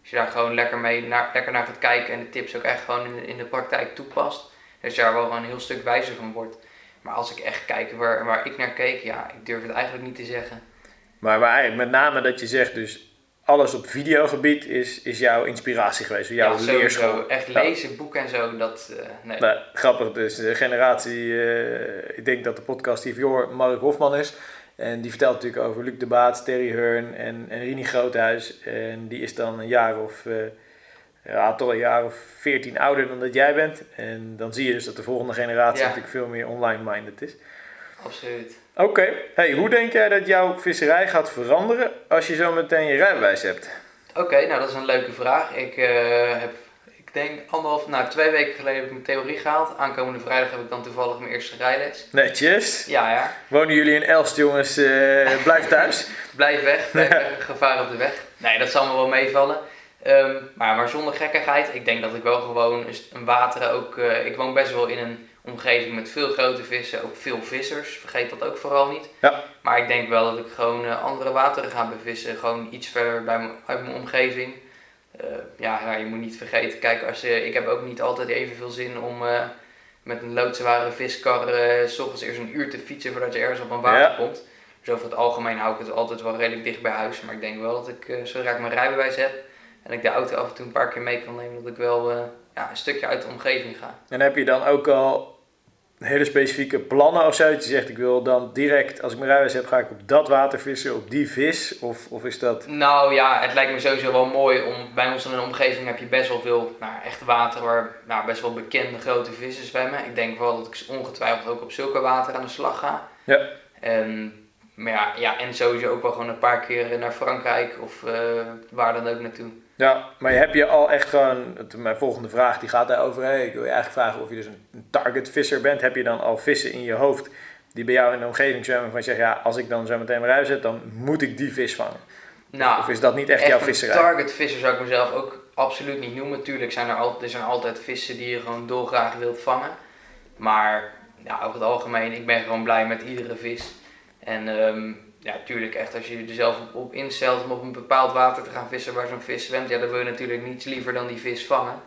als je daar gewoon lekker, mee naar, lekker naar gaat kijken en de tips ook echt gewoon in de, in de praktijk toepast, dat je daar wel gewoon een heel stuk wijzer van wordt. Maar als ik echt kijk waar, waar ik naar keek, ja, ik durf het eigenlijk niet te zeggen. Maar, eigenlijk met name dat je zegt dus alles op videogebied is, is jouw inspiratie geweest, jouw ja, leerschool. Echt Ja. lezen, boeken en zo, dat... eh, nee. Nou, grappig, dus de generatie, eh, ik denk dat de podcast die voor Mark Hofman is. En die vertelt natuurlijk over Luc de Baat, Terry Hearn en, en Rini Groothuis. En die is dan een jaar of, eh, ja, toch een jaar of veertien ouder dan dat jij bent. En dan zie je dus dat de volgende generatie Ja. natuurlijk veel meer online-minded is. Absoluut. Oké, hey, hoe denk jij dat jouw visserij gaat veranderen als je zo meteen je rijbewijs hebt? Oké, nou dat is een leuke vraag. Ik eh, heb, ik denk anderhalf, nou twee weken geleden heb ik mijn theorie gehaald. Aankomende vrijdag heb ik dan toevallig mijn eerste rijles. Netjes. Ja, ja. Wonen jullie in Elst, jongens? eh, blijf thuis. Blijf weg, blijf weg, gevaar op de weg. Nee, dat zal me wel meevallen. Ehm, maar, maar zonder gekkigheid, ik denk dat ik wel gewoon een, wateren ook... eh, ik woon best wel in een omgeving met veel grote vissen, ook veel vissers. Vergeet dat ook vooral niet. Ja. Maar ik denk wel dat ik gewoon eh, andere wateren ga bevissen. Gewoon iets verder bij uit mijn omgeving. Eh, ja, je moet niet vergeten, kijk, als, je ik heb ook niet altijd evenveel zin om eh, met een loodzware viskar eh, s ochtends eerst een uur te fietsen voordat je ergens op een water Ja. komt. Dus over het algemeen hou ik het altijd wel redelijk dicht bij huis. Maar ik denk wel dat ik, eh, zodra ik mijn rijbewijs heb en ik de auto af en toe een paar keer mee kan nemen, dat ik wel eh, ja, een stukje uit de omgeving ga. En heb je dan ook al hele specifieke plannen of zo? Dat je zegt, ik wil dan direct, als ik mijn rijbewijs heb, ga ik op dat water vissen, op die vis? Of, of is dat... Nou ja, het lijkt me sowieso wel mooi om bij ons in een omgeving heb je best wel veel nou, echt water waar nou, best wel bekende grote vissen zwemmen. Ik denk wel dat ik ongetwijfeld ook op zulke water aan de slag ga. Ja. En, maar ja, ja, en sowieso ook wel gewoon een paar keer naar Frankrijk of eh, waar dan ook naartoe. Ja, maar heb je al echt gewoon, mijn volgende vraag die gaat daarover, hey, ik wil je eigenlijk vragen of je dus een, target visser bent. Heb je dan al vissen in je hoofd die bij jou in de omgeving zwemmen van je zegt, ja, als ik dan zo meteen mijn rijbewijs heb, dan moet ik die vis vangen? Nou, of is dat niet echt, jouw een visserij? target visser zou ik mezelf ook absoluut niet noemen. Tuurlijk zijn er, al, er zijn altijd vissen die je gewoon dolgraag wilt vangen. Maar ja, over het algemeen, ik ben gewoon blij met iedere vis. En ehm, ja, tuurlijk echt als je er zelf op, op instelt om op een bepaald water te gaan vissen waar zo'n vis zwemt, ja, dan wil je natuurlijk niets liever dan die vis vangen.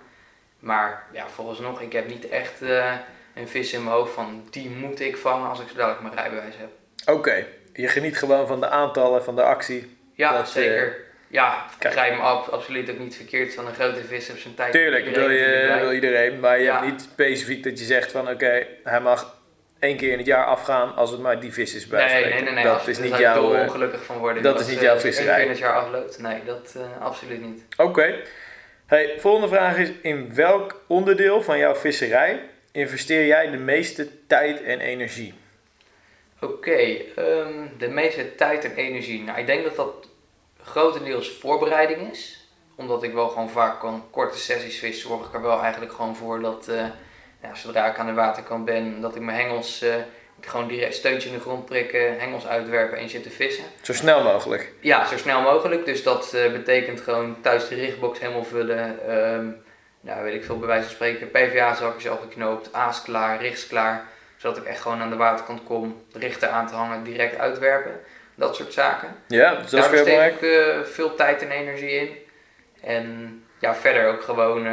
Maar ja, vooralsnog, ik heb niet echt eh, een vis in mijn hoofd van die moet ik vangen als ik zo dadelijk mijn rijbewijs heb. Oké, je geniet gewoon van de aantallen, van de actie. Ja, Dat, zeker. ja, kijk. begrijp me ab- absoluut ook niet verkeerd van een grote vis op zijn tijd. Tuurlijk, wil, Iedereen je, natuurlijk blij. wil iedereen, maar je Ja. hebt niet specifiek dat je zegt van oké, hij mag één keer in het jaar afgaan als het maar die vis is bij Nee, nee, nee, nee. Dat is daar niet ik jouw... eh, ongelukkig van worden. dat is niet eh, jouw één visserij. keer in het jaar afloopt. Nee, dat eh, absoluut niet. Oké. Hey, volgende vraag is: in welk onderdeel van jouw visserij investeer jij de meeste tijd en energie? Oké, ehm, de meeste tijd en energie. Nou, ik denk dat dat grotendeels voorbereiding is. Omdat ik wel gewoon vaak kan korte sessies vis, zorg ik er wel eigenlijk gewoon voor dat eh, ja, zodra ik aan de waterkant ben, dat ik mijn hengels eh, gewoon direct steuntje in de grond prikken, hengels uitwerpen en zitten vissen. Zo snel mogelijk. Ja, zo snel mogelijk. Dus dat eh, betekent gewoon thuis de richtbox helemaal vullen. Ehm nou, weet ik veel, bij wijze van spreken, PVA-zakjes al geknoopt, aas klaar, richts klaar. Zodat ik echt gewoon aan de waterkant kom, de richter aan te hangen, direct uitwerpen. Dat soort zaken. Ja, dus dat is Daar besteed ik eh, veel tijd en energie in. En ja, verder ook gewoon.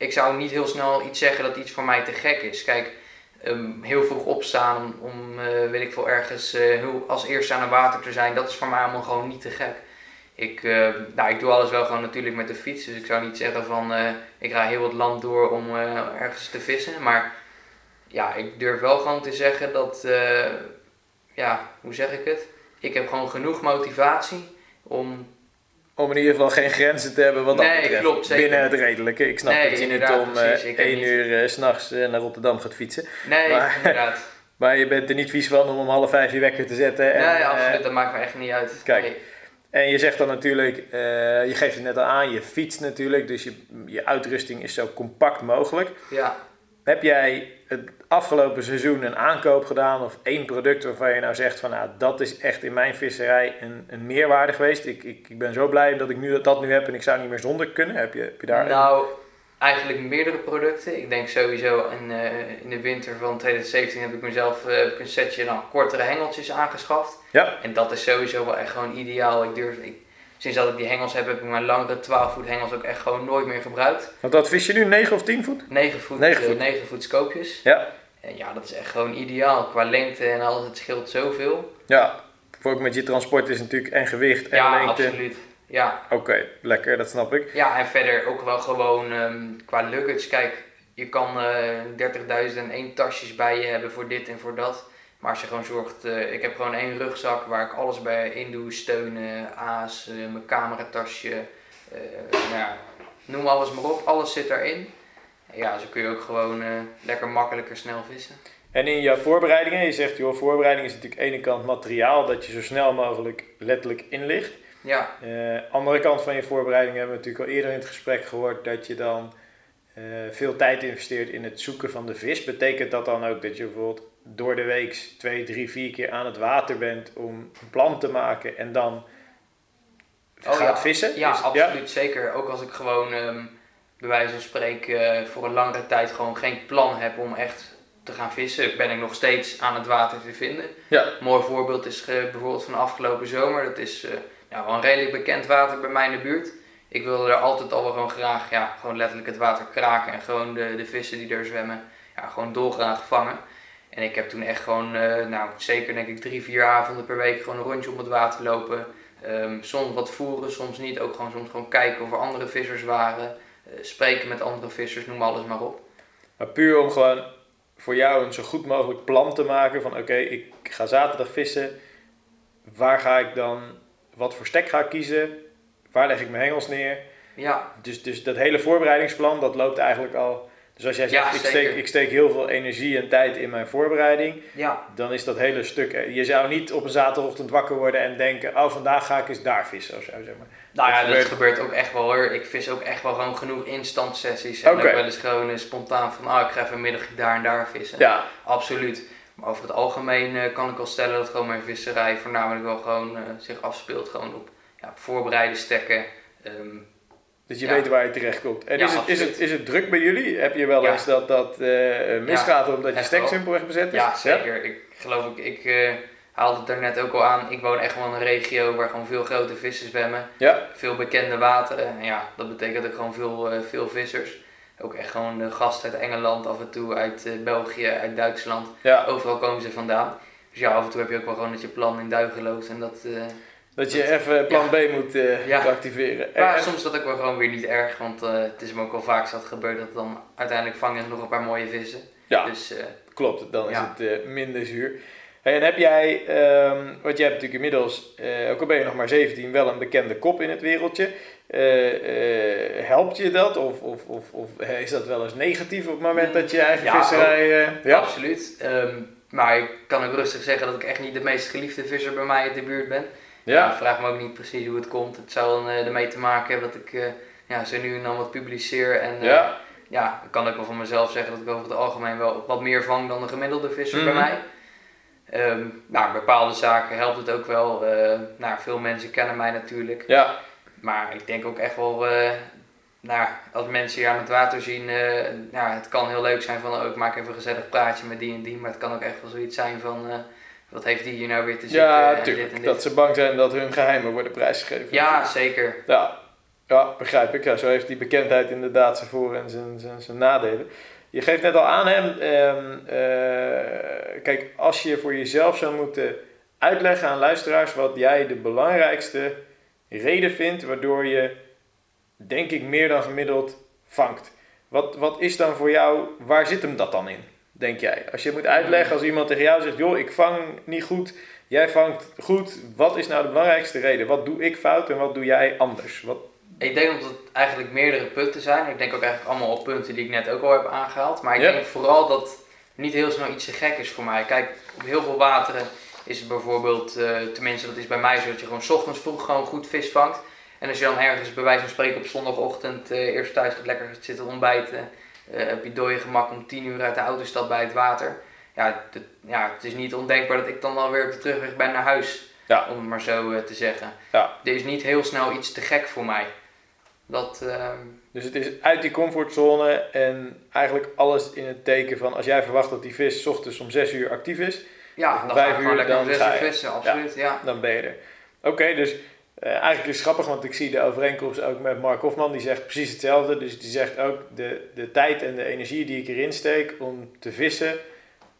Ik zou niet heel snel iets zeggen dat iets voor mij te gek is. Kijk, ehm, heel vroeg opstaan om, eh, weet ik veel, ergens eh, als eerste aan het water te zijn, dat is voor mij allemaal gewoon niet te gek. Ik, eh, nou, ik doe alles wel gewoon natuurlijk met de fiets. Dus ik zou niet zeggen van eh, ik ga heel het land door om ergens te vissen. Maar ja, ik durf wel gewoon te zeggen dat, ja, hoe zeg ik het? Ik heb gewoon genoeg motivatie om Om in ieder geval geen grenzen te hebben wat dat Nee, betreft. klopt, zeker. Binnen het redelijke. Ik snap Nee, dat je niet om precies. eh, Ik heb 1 niet- uur eh, s s'nachts naar Rotterdam gaat fietsen. Nee, Maar- inderdaad. Maar je bent er niet vies van om om half vijf je wekker te zetten. En, nee, eh, absoluut. Dat maakt me echt niet uit. kijk. Nee. En je zegt dan natuurlijk, eh, je geeft het net al aan, je fietst natuurlijk, dus je, je uitrusting is zo compact mogelijk. Ja. Heb jij het afgelopen seizoen een aankoop gedaan of één product waarvan je nou zegt van nou, dat is echt in mijn visserij een, een meerwaarde geweest. Ik, ik, ik ben zo blij dat ik nu, dat nu heb en ik zou niet meer zonder kunnen. Heb je, heb je daar... Nou, eigenlijk meerdere producten. Ik denk sowieso in, eh, in de winter van 2017 heb ik mezelf eh, heb ik een setje dan kortere hengeltjes aangeschaft. Ja. En dat is sowieso wel echt gewoon ideaal. Ik durf, ik, sinds dat ik die hengels heb, heb ik mijn langere 12 voet hengels ook echt gewoon nooit meer gebruikt. Want dat vis je nu 9 of 10 voet? 9 voet, 9 9 voet. voet. 9 voet scoopjes. Ja. En ja, dat is echt gewoon ideaal. Qua lengte en alles, het scheelt zoveel. Ja. Voor ook met je transport is natuurlijk en gewicht en Ja, lengte. absoluut. Ja, Oké, lekker, dat snap ik. Ja, en verder ook wel gewoon ehm, qua luggage. Kijk, je kan eh 30.000 en één tasjes bij je hebben voor dit en voor dat. Maar als je gewoon zorgt, eh, ik heb gewoon één rugzak waar ik alles bij in doe. Steunen, aas, eh, mijn cameratasje, eh, nou ja, noem alles maar op. Alles zit daarin. Ja, zo kun je ook gewoon eh, lekker makkelijker snel vissen. En in jouw voorbereidingen, je zegt, joh, voorbereiding is natuurlijk aan de ene kant materiaal dat je zo snel mogelijk letterlijk inlicht. Ja, Eh andere kant van je voorbereiding hebben we natuurlijk al eerder in het gesprek gehoord dat je dan eh, veel tijd investeert in het zoeken van de vis. Betekent dat dan ook dat je bijvoorbeeld door de week twee, drie, vier keer aan het water bent om een plan te maken en dan Oh, gaat ja. vissen? ja Is- absoluut. Zeker. Ook als ik gewoon, ehm bij wijze van spreken, eh, voor een langere tijd gewoon geen plan heb om echt te gaan vissen, ben ik nog steeds aan het water te vinden. Ja. Een mooi voorbeeld is eh, bijvoorbeeld van afgelopen zomer. Dat is eh, ja, wel een redelijk bekend water bij mij in de buurt. Ik wilde er altijd al wel gewoon graag, ja, gewoon letterlijk het water kraken en gewoon de, de vissen die er zwemmen, ja, gewoon dolgraag vangen. En ik heb toen echt gewoon, nou zeker denk ik drie, vier avonden per week gewoon een rondje om het water lopen. Ehm, soms wat voeren, soms niet. Ook gewoon soms gewoon kijken of er andere vissers waren. Eh, spreken met andere vissers, noem alles maar op. Maar puur om gewoon voor jou een zo goed mogelijk plan te maken van oké, ik ga zaterdag vissen. Waar ga ik dan, wat voor stek ga ik kiezen? Waar leg ik mijn hengels neer? Ja, Dus, dus dat hele voorbereidingsplan, dat loopt eigenlijk al... Dus als jij zegt, Ja, ik, steek, ik steek heel veel energie en tijd in mijn voorbereiding, ja, dan is dat hele stuk... eh, Je zou niet op een zaterdagochtend wakker worden en denken, oh vandaag ga ik eens daar vissen of zo, zeg maar. Nou ja, Dat dat gebeurt- gebeurt ook echt wel hoor. Ik vis ook echt wel gewoon genoeg instant sessies. En ook wel eens gewoon eh, spontaan van, ah, ik ga even een middagje daar en daar vissen. Ja, Absoluut. Maar over het algemeen eh, kan ik wel stellen dat gewoon mijn visserij voornamelijk wel gewoon zich afspeelt gewoon op ja, voorbereide stekken. Ehm, dus je Ja. weet waar je terecht komt. En Ja, is, het, is, het, is het druk bij jullie? Heb je wel eens dat dat eh, misgaat omdat je stek simpelweg bezet is? ja, zeker. Ik geloof, ik, ik eh, haalde het daarnet ook al aan. Ik woon echt wel in een regio waar gewoon veel grote vissen zwemmen. Ja, Veel bekende wateren. En ja, dat betekent ook gewoon veel, eh, veel vissers. Ook echt gewoon de gasten uit Engeland, af en toe uit eh, België, uit Duitsland. ja. Overal komen ze vandaan. Dus ja, af en toe heb je ook wel gewoon dat je plan in duigen loopt. En dat, eh, Dat je even plan B moet eh, Ja. activeren. En- maar en- soms is dat ook wel gewoon weer niet erg. Want eh, het is me ook wel vaak zat gebeurd dat dan uiteindelijk vangen nog een paar mooie vissen. ja, Dus eh, klopt. Dan is het minder zuur. Hey, en heb jij, ehm want jij hebt natuurlijk inmiddels, ook al ben je nog maar 17, wel een bekende kop in het wereldje. Helpt je dat? Of, of, of, of is dat wel eens negatief op het moment dat je je eigen Ja, visserij... eh, ja? absoluut. Ehm, maar ik kan ook rustig zeggen dat ik echt niet de meest geliefde visser bij mij in de buurt ben. Ja? Ik vraag me ook niet precies hoe het komt. Het zou dan, eh, ermee te maken hebben dat ik eh, ja, zo nu en dan wat publiceer. En eh, Ja? ja, ik kan ook wel van mezelf zeggen dat ik over het algemeen wel wat meer vang dan de gemiddelde visser Mhm. bij mij. Ehm nou, bepaalde zaken helpt het ook wel. Nou, veel mensen kennen mij natuurlijk. Ja, Maar ik denk ook echt wel, nou, als mensen hier aan het water zien, eh, nou, het kan heel leuk zijn van, oh, ik maak even een gezellig praatje met die en die. Maar het kan ook echt wel zoiets zijn van, wat heeft die hier nou weer te zeggen? Ja, natuurlijk. dit. Dat ze bang zijn dat hun geheimen worden prijsgegeven. Ja, zeker. Ja, ja begrijp ik. Ja, zo heeft die bekendheid inderdaad zijn voor- en zijn, zijn, zijn nadelen. Je geeft net al aan hem, eh, kijk, als je voor jezelf zou moeten uitleggen aan luisteraars wat jij de belangrijkste reden vindt waardoor je, denk ik, meer dan gemiddeld vangt. Wat, wat is dan voor jou, waar zit hem dat dan in, denk jij? Als je moet uitleggen, als iemand tegen jou zegt, joh, ik vang niet goed, jij vangt goed, wat is nou de belangrijkste reden? Wat doe ik fout en wat doe jij anders? Wat, Ik denk dat het eigenlijk meerdere punten zijn. Ik denk ook eigenlijk allemaal op punten die ik net ook al heb aangehaald. Maar ik Ja. denk vooral dat niet heel snel iets te gek is voor mij. Kijk, op heel veel wateren is het bijvoorbeeld, eh, tenminste dat is bij mij zo, dat je gewoon 's ochtends vroeg gewoon goed vis vangt. En als je dan ergens bij wijze van spreken op zondagochtend eh, eerst thuis gaat lekker zitten ontbijten, heb je door je gemak om 10 uur uit de auto stapt bij het water. Ja, het, ja, het is niet ondenkbaar dat ik dan alweer op de terugweg ben naar huis. Ja. Om het maar zo eh, te zeggen. Ja. Er is niet heel snel iets te gek voor mij. Dat, ehm, Dus het is uit die comfortzone en eigenlijk alles in het teken van als jij verwacht dat die vis 's ochtends om 6 uur actief is, ja, Of dan vijf ga ik gewoon uur, lekker dan om zes ga uur je. vissen, absoluut. Ja. dan ben je er. Oké, dus eh, eigenlijk is het grappig, want ik zie de overeenkomst ook met Mark Hofman. Die zegt precies hetzelfde. Dus die zegt ook de, de tijd en de energie die ik erin steek om te vissen,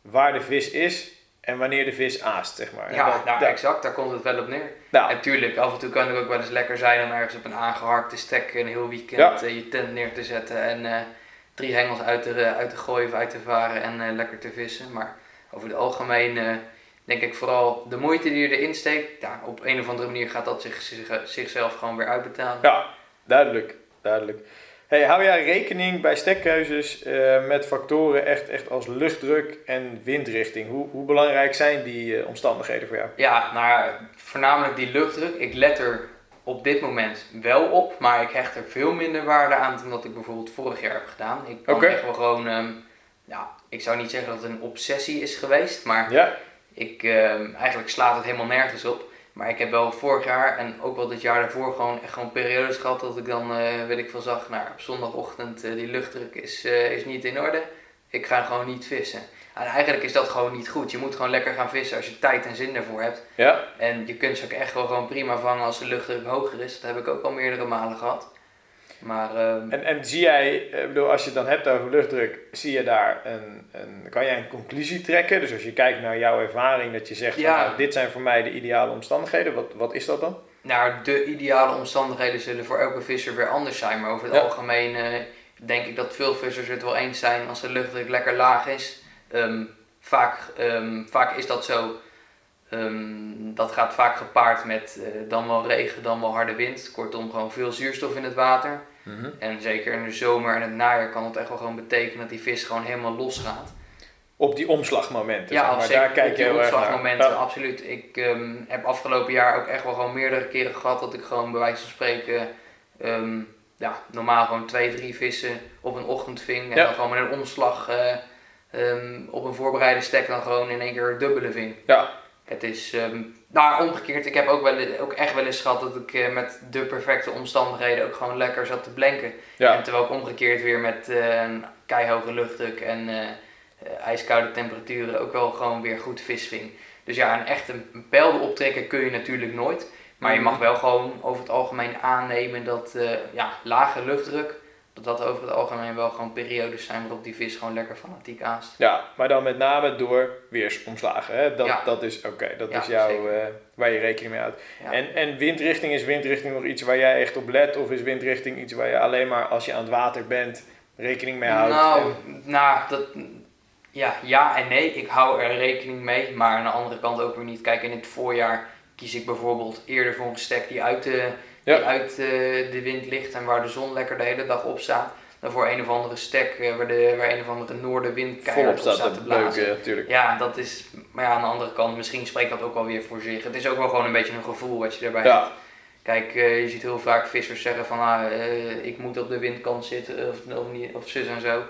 waar de vis is en wanneer de vis aast, zeg maar. Ja, dat- nou dat- exact, daar komt het wel op neer. nou, En tuurlijk, af en toe kan het ook wel eens lekker zijn om ergens op een aangeharkte stek een heel weekend Ja. eh, je tent neer te zetten en eh, drie hengels uit te, uit te gooien of uit te varen en lekker te vissen. Maar over het algemeen denk ik vooral de moeite die je erin steekt, ja, op een of andere manier gaat dat zich, zich- zichzelf gewoon weer uitbetalen. Ja, duidelijk. duidelijk. Hey, hou jij rekening bij stekkeuzes eh, met factoren echt, echt als luchtdruk en windrichting? Hoe, hoe belangrijk zijn die eh, omstandigheden voor jou? Ja, nou voornamelijk die luchtdruk. Ik let er op dit moment wel op, maar ik hecht er veel minder waarde aan dan dat ik bijvoorbeeld vorig jaar heb gedaan. Ik kan echt wel gewoon, ehm, ja, ik zou niet zeggen dat het een obsessie is geweest, maar Ja, ik, ehm, eigenlijk slaat het helemaal nergens op. Maar ik heb wel vorig jaar en ook wel dit jaar daarvoor gewoon echt gewoon periodes gehad dat ik dan, eh weet ik veel, zag, nou, op zondagochtend eh, die luchtdruk is, eh, is niet in orde. Ik ga gewoon niet vissen. En eigenlijk is dat gewoon niet goed. Je moet gewoon lekker gaan vissen als je tijd en zin ervoor hebt. ja, En je kunt ze ook echt wel gewoon prima vangen als de luchtdruk hoger is. Dat heb ik ook al meerdere malen gehad. Maar ehm, En, en zie jij, ik bedoel, als je het dan hebt over luchtdruk, zie je daar een, een, kan jij een conclusie trekken? Dus als je kijkt naar jouw ervaring, dat je zegt, van, Ja. nou, dit zijn voor mij de ideale omstandigheden, wat, wat is dat dan? nou, de ideale omstandigheden zullen voor elke visser weer anders zijn. Maar over het Ja. algemeen eh, denk ik dat veel vissers het wel eens zijn als de luchtdruk lekker laag is. Ehm, vaak, ehm, vaak is dat zo. Ehm, dat gaat vaak gepaard met eh, dan wel regen, dan wel harde wind. Kortom, gewoon veel zuurstof in het water. En zeker in de zomer en het najaar kan het echt wel gewoon betekenen dat die vis gewoon helemaal los gaat. Op die omslagmomenten, Ja, zeg maar zeker daar kijk op je die heel erg naar. absoluut. Ik ehm, heb afgelopen jaar ook echt wel gewoon meerdere keren gehad dat ik gewoon bij wijze van spreken ehm, ja, normaal gewoon twee, drie vissen op een ochtend ving. En Ja. dan gewoon met een omslag eh, op een voorbereide stek dan gewoon in één keer dubbele ving. Ja. Het is, nou omgekeerd, ik heb ook, wel, ook echt wel eens gehad dat ik eh, met de perfecte omstandigheden ook gewoon lekker zat te blenken. Ja. En terwijl ik omgekeerd weer met eh, een keihoge luchtdruk en eh, ijskoude temperaturen ook wel gewoon weer goed vis ving. Dus ja, een echte pijl optrekken kun je natuurlijk nooit. Maar je Mhm. mag wel gewoon over het algemeen aannemen dat ja, lage luchtdruk, dat dat over het algemeen wel gewoon periodes zijn waarop die vis gewoon lekker fanatiek aast. Ja, maar dan met name door weersomslagen. Hè? Dat, Ja. dat is oké, dat Ja, is jouw, eh, waar je rekening mee houdt. Ja. En, en windrichting, is windrichting nog iets waar jij echt op let? Of is windrichting iets waar je alleen maar als je aan het water bent rekening mee houdt? Nou, En- nou dat, ja, ja en nee. Ik hou er rekening mee, maar aan de andere kant ook weer niet. Kijk, in het voorjaar kies ik bijvoorbeeld eerder voor een stek die uit, de, Ja. die uit eh, de wind ligt en waar de zon lekker de hele dag op staat. Dan voor een of andere stek eh, waar, de, waar een of andere noordenwind volop keihard op staat te blazen. beuken. Ja, dat is, maar ja, aan de andere kant, misschien spreekt dat ook wel weer voor zich. Het is ook wel gewoon een beetje een gevoel wat je erbij hebt. Kijk, eh, je ziet heel vaak vissers zeggen van ah, ik moet op de windkant zitten of, of, niet, of zus en zo.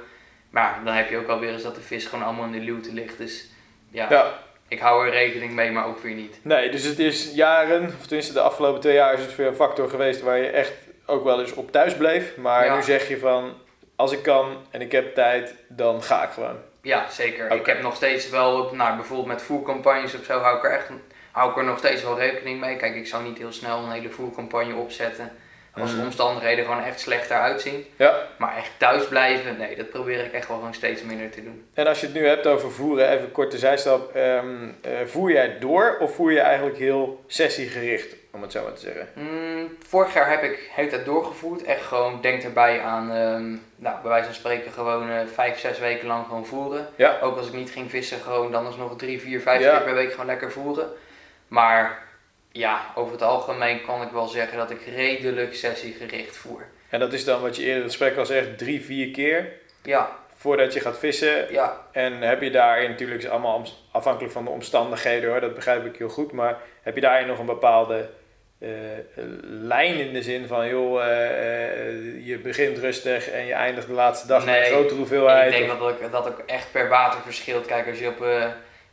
Maar dan heb je ook alweer eens dat de vis gewoon allemaal in de luwte ligt. Dus ja, ja. Ik hou er rekening mee, maar ook weer niet. Nee, dus het is jaren, of tenminste de afgelopen twee jaar is het weer een factor geweest waar je echt ook wel eens op thuis bleef. Maar Ja. nu zeg je van, als ik kan en ik heb tijd, dan ga ik gewoon. Ja, zeker. Ik heb nog steeds wel, nou, bijvoorbeeld met voercampagnes of zo, hou ik er echt hou ik er nog steeds wel rekening mee. Kijk, ik zou niet heel snel een hele voercampagne opzetten als de Mhm. omstandigheden gewoon echt slecht eruit zien. Ja. Maar echt thuis blijven, nee, dat probeer ik echt wel gewoon steeds minder te doen. En als je het nu hebt over voeren, even een korte zijstap. ehm, eh, voer jij door of voer je eigenlijk heel sessiegericht, om het zo maar te zeggen? Mm, vorig jaar heb ik tijd doorgevoerd. Echt gewoon, denk erbij aan, ehm, nou, bij wijze van spreken, gewoon eh, vijf, zes weken lang gewoon voeren. Ja. Ook als ik niet ging vissen, gewoon dan alsnog drie, vier, vijf Ja. keer per week gewoon lekker voeren. Maar ja, over het algemeen kan ik wel zeggen dat ik redelijk sessiegericht voer. En dat is dan wat je eerder in het gesprek al zegt, drie, vier keer Ja, voordat je gaat vissen. ja, En heb je daarin, natuurlijk allemaal afhankelijk van de omstandigheden hoor, dat begrijp ik heel goed. Maar heb je daarin nog een bepaalde eh, lijn in de zin van, joh, eh, eh, je begint rustig en je eindigt de laatste dag met een grote hoeveelheid? ik denk of- dat ik, dat ook echt per water verschilt. Kijk, als je op,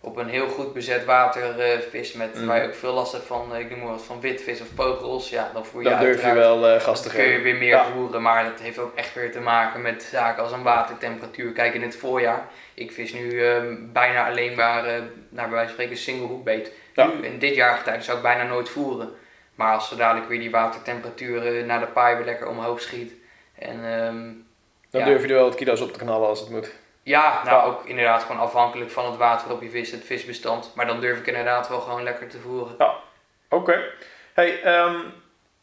op een heel goed bezet water eh vis met Mhm. waar je ook veel last hebt van, eh, ik noem maar wat, van witvis of vogels, ja, dan voer je dan durf je wel eh gas te Dan kun je weer meer Ja. voeren, maar dat heeft ook echt weer te maken met zaken als een watertemperatuur. Kijk, in het voorjaar, ik vis nu ehm, bijna alleen maar, eh, naar bij wijze van spreken, single hoekbeet. Ja. Nu, in dit jaargetijde zou ik bijna nooit voeren. Maar als zo dadelijk weer die watertemperatuur eh, naar de paai weer lekker omhoog schiet. En ehm, Dan ja. durf je er wel wat kilo's op te knallen als het moet. Ja, nou Ja. ook inderdaad gewoon afhankelijk van het water op je vis, het visbestand. Maar dan durf ik inderdaad wel gewoon lekker te voeren. Oké. Hey, ehm,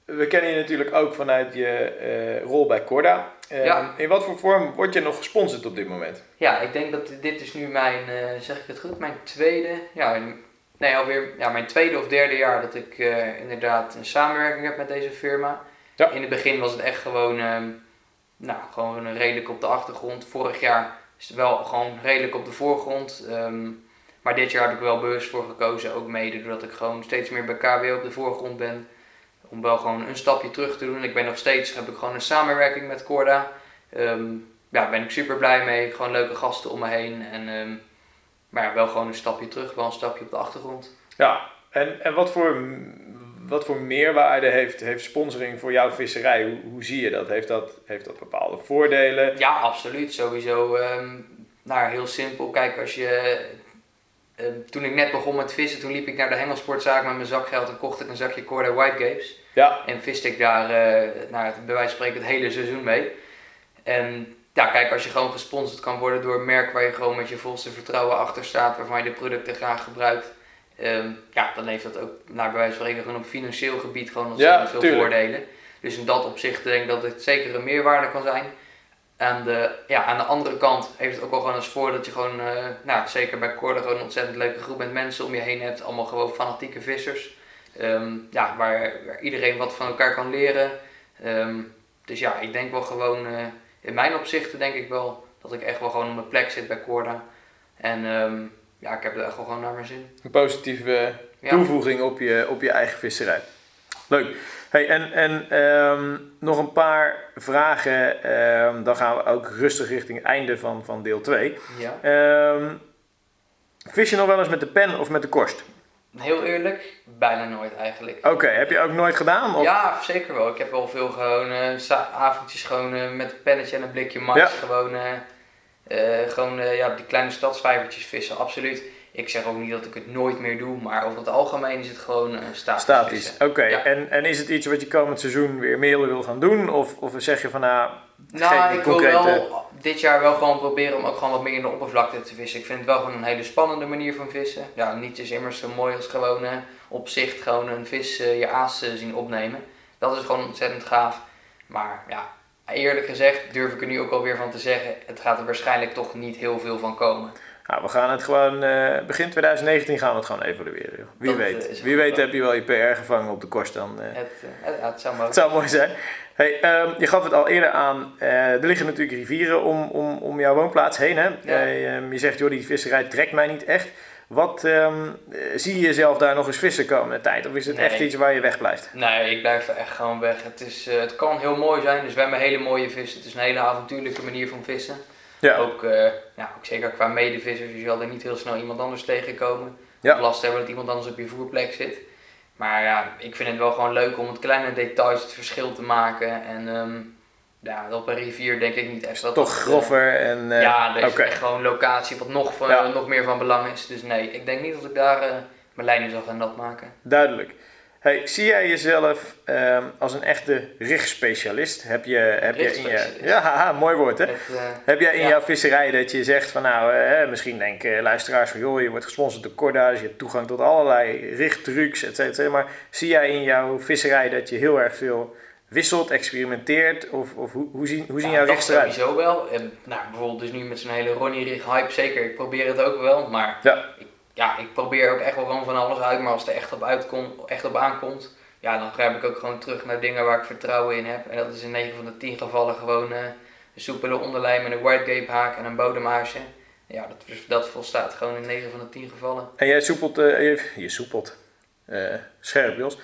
we kennen je natuurlijk ook vanuit je eh, rol bij Corda. Ehm, Ja. In wat voor vorm word je nog gesponsord op dit moment? Ja, ik denk dat dit is nu mijn, eh, zeg ik het goed, mijn tweede, ja, nee alweer, ja, mijn tweede of derde jaar dat ik eh, inderdaad een samenwerking heb met deze firma. Ja. In het begin was het echt gewoon, ehm, nou, gewoon redelijk op de achtergrond. Vorig jaar is wel gewoon redelijk op de voorgrond. ehm, maar dit jaar heb ik wel bewust voor gekozen, ook mede doordat ik gewoon steeds meer bij KW op de voorgrond ben. Om wel gewoon een stapje terug te doen. Ik ben nog steeds, heb ik gewoon een samenwerking met Corda. Ehm, ja, ben ik super blij mee. Gewoon leuke gasten om me heen. En, ehm, maar wel gewoon een stapje terug, wel een stapje op de achtergrond. Ja, en, en wat, voor, wat voor meerwaarde heeft, heeft sponsoring voor jouw visserij? Hoe, hoe zie je dat? Heeft, dat? heeft dat bepaalde voordelen? Ja, absoluut. Sowieso. ehm nou, heel simpel. Kijk, als je. ehm, toen ik net begon met vissen, toen liep ik naar de hengelsportzaak met mijn zakgeld en kocht ik een zakje Corda Whitegapes. Ja, En viste ik daar, nou, bij wijze van spreken, het hele seizoen mee. En ja, kijk, als je gewoon gesponsord kan worden door een merk waar je gewoon met je volste vertrouwen achter staat, waarvan je de producten graag gebruikt. Ehm, ja, dan heeft dat ook, naar bij wijze van spreken, gewoon op financieel gebied gewoon ontzettend Ja, veel tuurlijk. voordelen. Dus in dat opzicht denk ik dat het zeker een meerwaarde kan zijn. Aan de, ja, aan de andere kant heeft het ook wel gewoon als voor dat je gewoon, eh, nou, zeker bij Corda, gewoon een ontzettend leuke groep met mensen om je heen hebt. Allemaal gewoon fanatieke vissers. Ehm, ja, waar, waar iedereen wat van elkaar kan leren. Ehm, dus ja, ik denk wel gewoon, eh, in mijn opzichten denk ik wel dat ik echt wel gewoon op mijn plek zit bij Corda. En ja, ik heb er echt wel gewoon naar mijn zin. een positieve Ja. toevoeging op je, op je eigen visserij. Leuk. Hey, en en ehm, nog een paar vragen. ehm, dan gaan we ook rustig richting het einde van, van deel 2. Ja. Ehm, vis je nog wel eens met de pen of met de korst? Heel eerlijk, bijna nooit eigenlijk. Oké, heb je ook nooit gedaan? Of? Ja, zeker wel. Ik heb wel veel gewoon avondjes gewoon eh, met een pennetje en een blikje. Ja. Gewoon, eh, gewoon eh, ja, die kleine stadsvijvertjes vissen, absoluut. Ik zeg ook niet dat ik het nooit meer doe, maar over het algemeen is het gewoon eh, statisch. Statisch, vissen. oké. Ja. En, en is het iets wat je komend seizoen weer meer wil gaan doen? Of, of zeg je van nou, Nou, ik wil wel dit jaar wel gewoon proberen om ook gewoon wat meer in de oppervlakte te vissen. Ik vind het wel gewoon een hele spannende manier van vissen. Ja, niet is immers zo mooi als gewoon eh, op zicht gewoon een vis eh, je aas eh, zien opnemen. Dat is gewoon ontzettend gaaf. Maar ja, eerlijk gezegd durf ik er nu ook alweer van te zeggen, het gaat er waarschijnlijk toch niet heel veel van komen. Nou, we gaan het gewoon, eh, begin 2019 gaan we het gewoon evalueren. joh. Wie Dat, weet. eh, Wie weet plan. heb je wel je PR gevangen op de korst dan. eh. Het, eh, het zou Het zou mooi zijn. Hey, ehm, je gaf het al eerder aan, eh, er liggen natuurlijk rivieren om, om, om jouw woonplaats heen. Hè? Eh, ehm, je zegt, joh, die visserij trekt mij niet echt. Wat ehm, eh, zie je jezelf daar nog eens vissen komende tijd? Of is het Nee. echt iets waar je weg blijft? Nee, ik blijf er echt gewoon weg. Het, is, eh, het kan heel mooi zijn, dus we hebben hele mooie vissen. Het is een hele avontuurlijke manier van vissen. Ja, Ook, eh, ja, ook zeker qua medevissers, je zal er niet heel snel iemand anders tegenkomen. Ja. Of last hebben dat iemand anders op je voerplek zit. Maar ja, ik vind het wel gewoon leuk om het kleine details het verschil te maken. En ehm, ja, op een rivier denk ik niet echt dat Toch eh, grover en... eh, ja, er is echt gewoon locatie wat nog, van, Ja. nog meer van belang is. Dus nee, ik denk niet dat ik daar eh, mijn lijnen zal gaan nat maken. Duidelijk. Hey, zie jij jezelf ehm, als een echte richtspecialist? Heb je, heb je in je... Ja, haha, mooi woord hè? Het, Heb jij in Ja. jouw visserij dat je zegt van nou, misschien denken luisteraars van joh, je wordt gesponsord door Corda, dus je hebt toegang tot allerlei richttrucs, et cetera. Maar zie jij in jouw visserij dat je heel erg veel wisselt, experimenteert? Of, of hoe, hoe zien, hoe zien ja, jouw eruit? sowieso wel. En, nou, bijvoorbeeld dus nu met zo'n hele Ronnie Rig hype, zeker. Ik probeer het ook wel, maar Ja. ik, ja, ik probeer ook echt wel gewoon van alles uit. Maar als het er echt op, uitkomt, echt op aankomt, ja, dan grijp ik ook gewoon terug naar dingen waar ik vertrouwen in heb. En dat is in 9 van de 10 gevallen gewoon eh, een soepele onderlijm met een white gape haak en een bodemhaasje. Ja, dat, dat volstaat gewoon in 9 van de 10 gevallen. En jij soepelt, eh, je, je soepelt, eh, scherp Jos,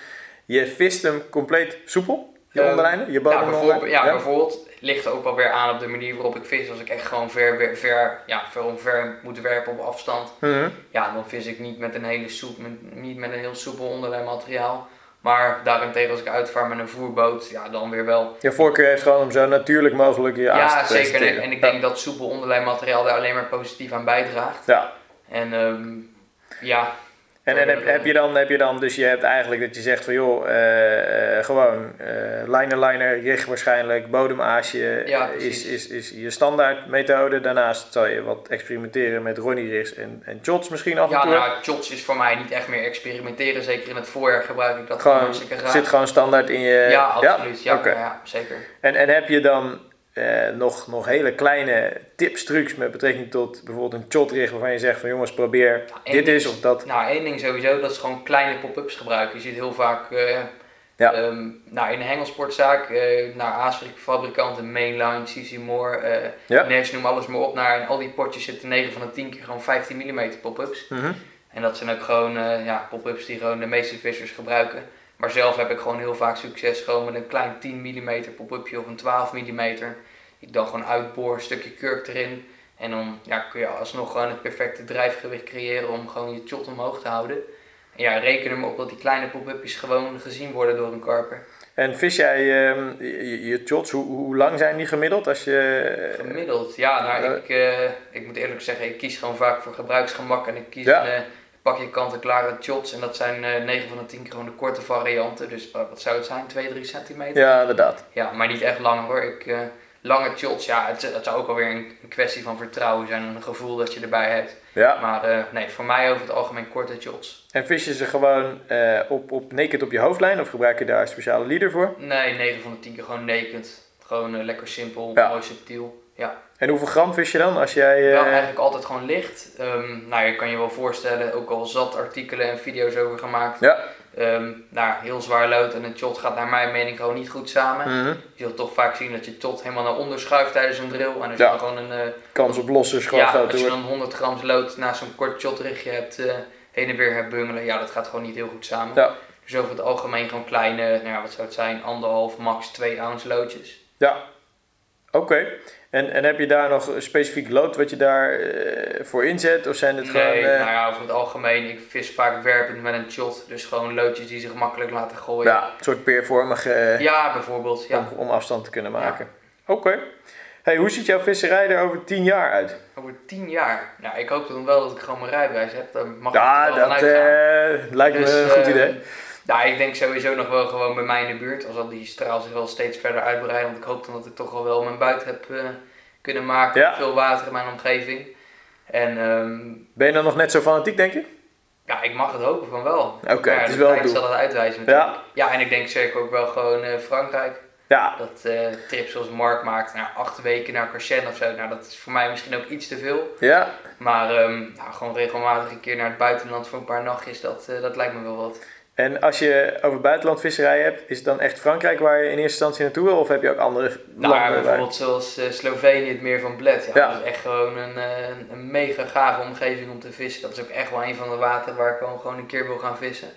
je vist hem compleet soepel? Je Ehm, onderlijnen, je Nou, bijvoorbeeld, ja, bijvoorbeeld ligt ook wel weer aan op de manier waarop ik vis. Als ik echt gewoon ver, ver, ver, ja, ver omver moet werpen op afstand, Mhm. ja, dan vis ik niet met een hele soep, met, niet met een heel soepel onderlijn materiaal. Maar daarentegen als ik uitvaar met een voerboot, ja, dan weer wel. Je voorkeur heeft gewoon om zo natuurlijk mogelijk je Ja, te zeker. En, ik denk dat soepel onderlijn materiaal daar alleen maar positief aan bijdraagt. Ja. En ehm, ja, En, en heb, heb, je dan, heb je dan, dus je hebt eigenlijk dat je zegt van joh, eh, eh, gewoon eh liner, liner, richt waarschijnlijk, bodemaasje Ja, is, is, is je standaard methode. Daarnaast zal je wat experimenteren met Ronnie rigs en, en shots misschien af en ja toe. nou, shots is voor mij niet echt meer experimenteren. Zeker in het voorjaar gebruik ik dat gewoon, hartstikke graag. zit gewoon standaard in je... ja, absoluut. Ja, ja, zeker. En, en heb je dan eh, nog, nog hele kleine tips, trucs met betrekking tot bijvoorbeeld een shotrig waarvan je zegt van jongens probeer één dit ding is of dat. Nou, één ding sowieso, dat is gewoon kleine pop-ups gebruiken. Je ziet heel vaak eh, Ja. ehm, nou, in een hengelsportzaak eh naar aasfabrikanten, Mainline, CC Moore, Ja. Noem alles maar op. Naar, en al die potjes zitten 9 van de 10 keer gewoon 15 mm pop-ups. Mhm. En dat zijn ook gewoon ja, pop-ups die gewoon de meeste vissers gebruiken. Maar zelf heb ik gewoon heel vaak succes gewoon met een klein 10 mm pop-upje of een 12 mm. Ik dan gewoon uitboor, een stukje kurk erin. En dan ja, kun je alsnog gewoon het perfecte drijfgewicht creëren om gewoon je shot omhoog te houden. En ja, reken er maar op dat die kleine pop-upjes gewoon gezien worden door een karper. En vis jij ehm, je, je shots, hoe, hoe lang zijn die gemiddeld als je... Gemiddeld, ja, nou, Eh. ik, eh, ik moet eerlijk zeggen, ik kies gewoon vaak voor gebruiksgemak en ik kies Ja. een eh, pakje kant-en-klare shots. En dat zijn eh 9 van de 10 keer gewoon de korte varianten. Dus wat, wat zou het zijn? 2, 3 centimeter? Ja, inderdaad. Ja, maar niet echt lang hoor. Ik, eh, lange shots, ja, het, het zou ook alweer een, een kwestie van vertrouwen zijn en een gevoel dat je erbij hebt. Ja. Maar eh, nee, voor mij over het algemeen korte shots. En vis je ze gewoon eh, op, op naked op je hoofdlijn of gebruik je daar een speciale leader voor? Nee, 9 van de 10 keer gewoon naked. Gewoon eh, lekker simpel, Ja. mooi subtiel. Ja. En hoeveel gram vis je dan als jij... eh, Wel eigenlijk altijd gewoon licht. Ehm, nou, je kan je wel voorstellen, ook al zat artikelen en video's over gemaakt. Ja. Ehm, nou, heel zwaar lood en een shot gaat naar mijn mening gewoon niet goed samen. Mhm. Je zult toch vaak zien dat je shot helemaal naar onder schuift tijdens een drill. En als Ja. je dan gewoon een, eh, Kans op losse gewoon ja, als je dan 100 gram lood naast zo'n kort shotrichtje hebt, eh, heen en weer hebt bungelen, ja, dat gaat gewoon niet heel goed samen. Ja. Dus over het algemeen gewoon kleine, nou ja, wat zou het zijn, anderhalf, max 2 ounce loodjes. Ja. Oké. En, en heb je daar nog een specifiek lood wat je daar eh, voor inzet? Of zijn het nee, gewoon... eh, nou ja, over het algemeen, ik vis vaak werpend met een shot, dus gewoon loodjes die zich makkelijk laten gooien. ja, een soort peervormig eh, Ja, bijvoorbeeld. Ja. om, om afstand te kunnen maken. Oké. Hey, hoe ziet jouw visserij er over 10 jaar uit? Over 10 jaar. Nou, ik hoop dan wel dat ik gewoon mijn rijbewijs heb. Daar mag Ja, ik wel dat lijkt me Dus, een goed idee. Nou, ik denk sowieso nog wel gewoon bij mij in de buurt. Als al die straal zich wel steeds verder uitbreidt. Want ik hoop dan dat ik toch wel wel mijn buiten heb eh, kunnen maken. Ja. Veel water in mijn omgeving. En ehm, Ben je dan nog net zo fanatiek, denk je? ja, ik mag het hopen van wel. Oké, ja, het is wel doel. zal dat uitwijzen natuurlijk. Ja, Ja, en ik denk zeker ook wel gewoon eh, Frankrijk. ja, Dat eh trips zoals Mark maakt, nou, acht weken naar Carchen of zo. Nou, dat is voor mij misschien ook iets te veel. ja. Maar nou, gewoon regelmatig een keer naar het buitenland voor een paar nachtjes, dat, dat lijkt me wel wat. En als je over buitenlandvisserij hebt, is het dan echt Frankrijk waar je in eerste instantie naartoe wil? Of heb je ook andere Nou, landen? waar- bijvoorbeeld zoals eh, Slovenië, het meer van Bled. Ja, Ja. Dat is echt gewoon een, eh, een, een mega gave omgeving om te vissen. Dat is ook echt wel een van de wateren waar ik gewoon, gewoon een keer wil gaan vissen.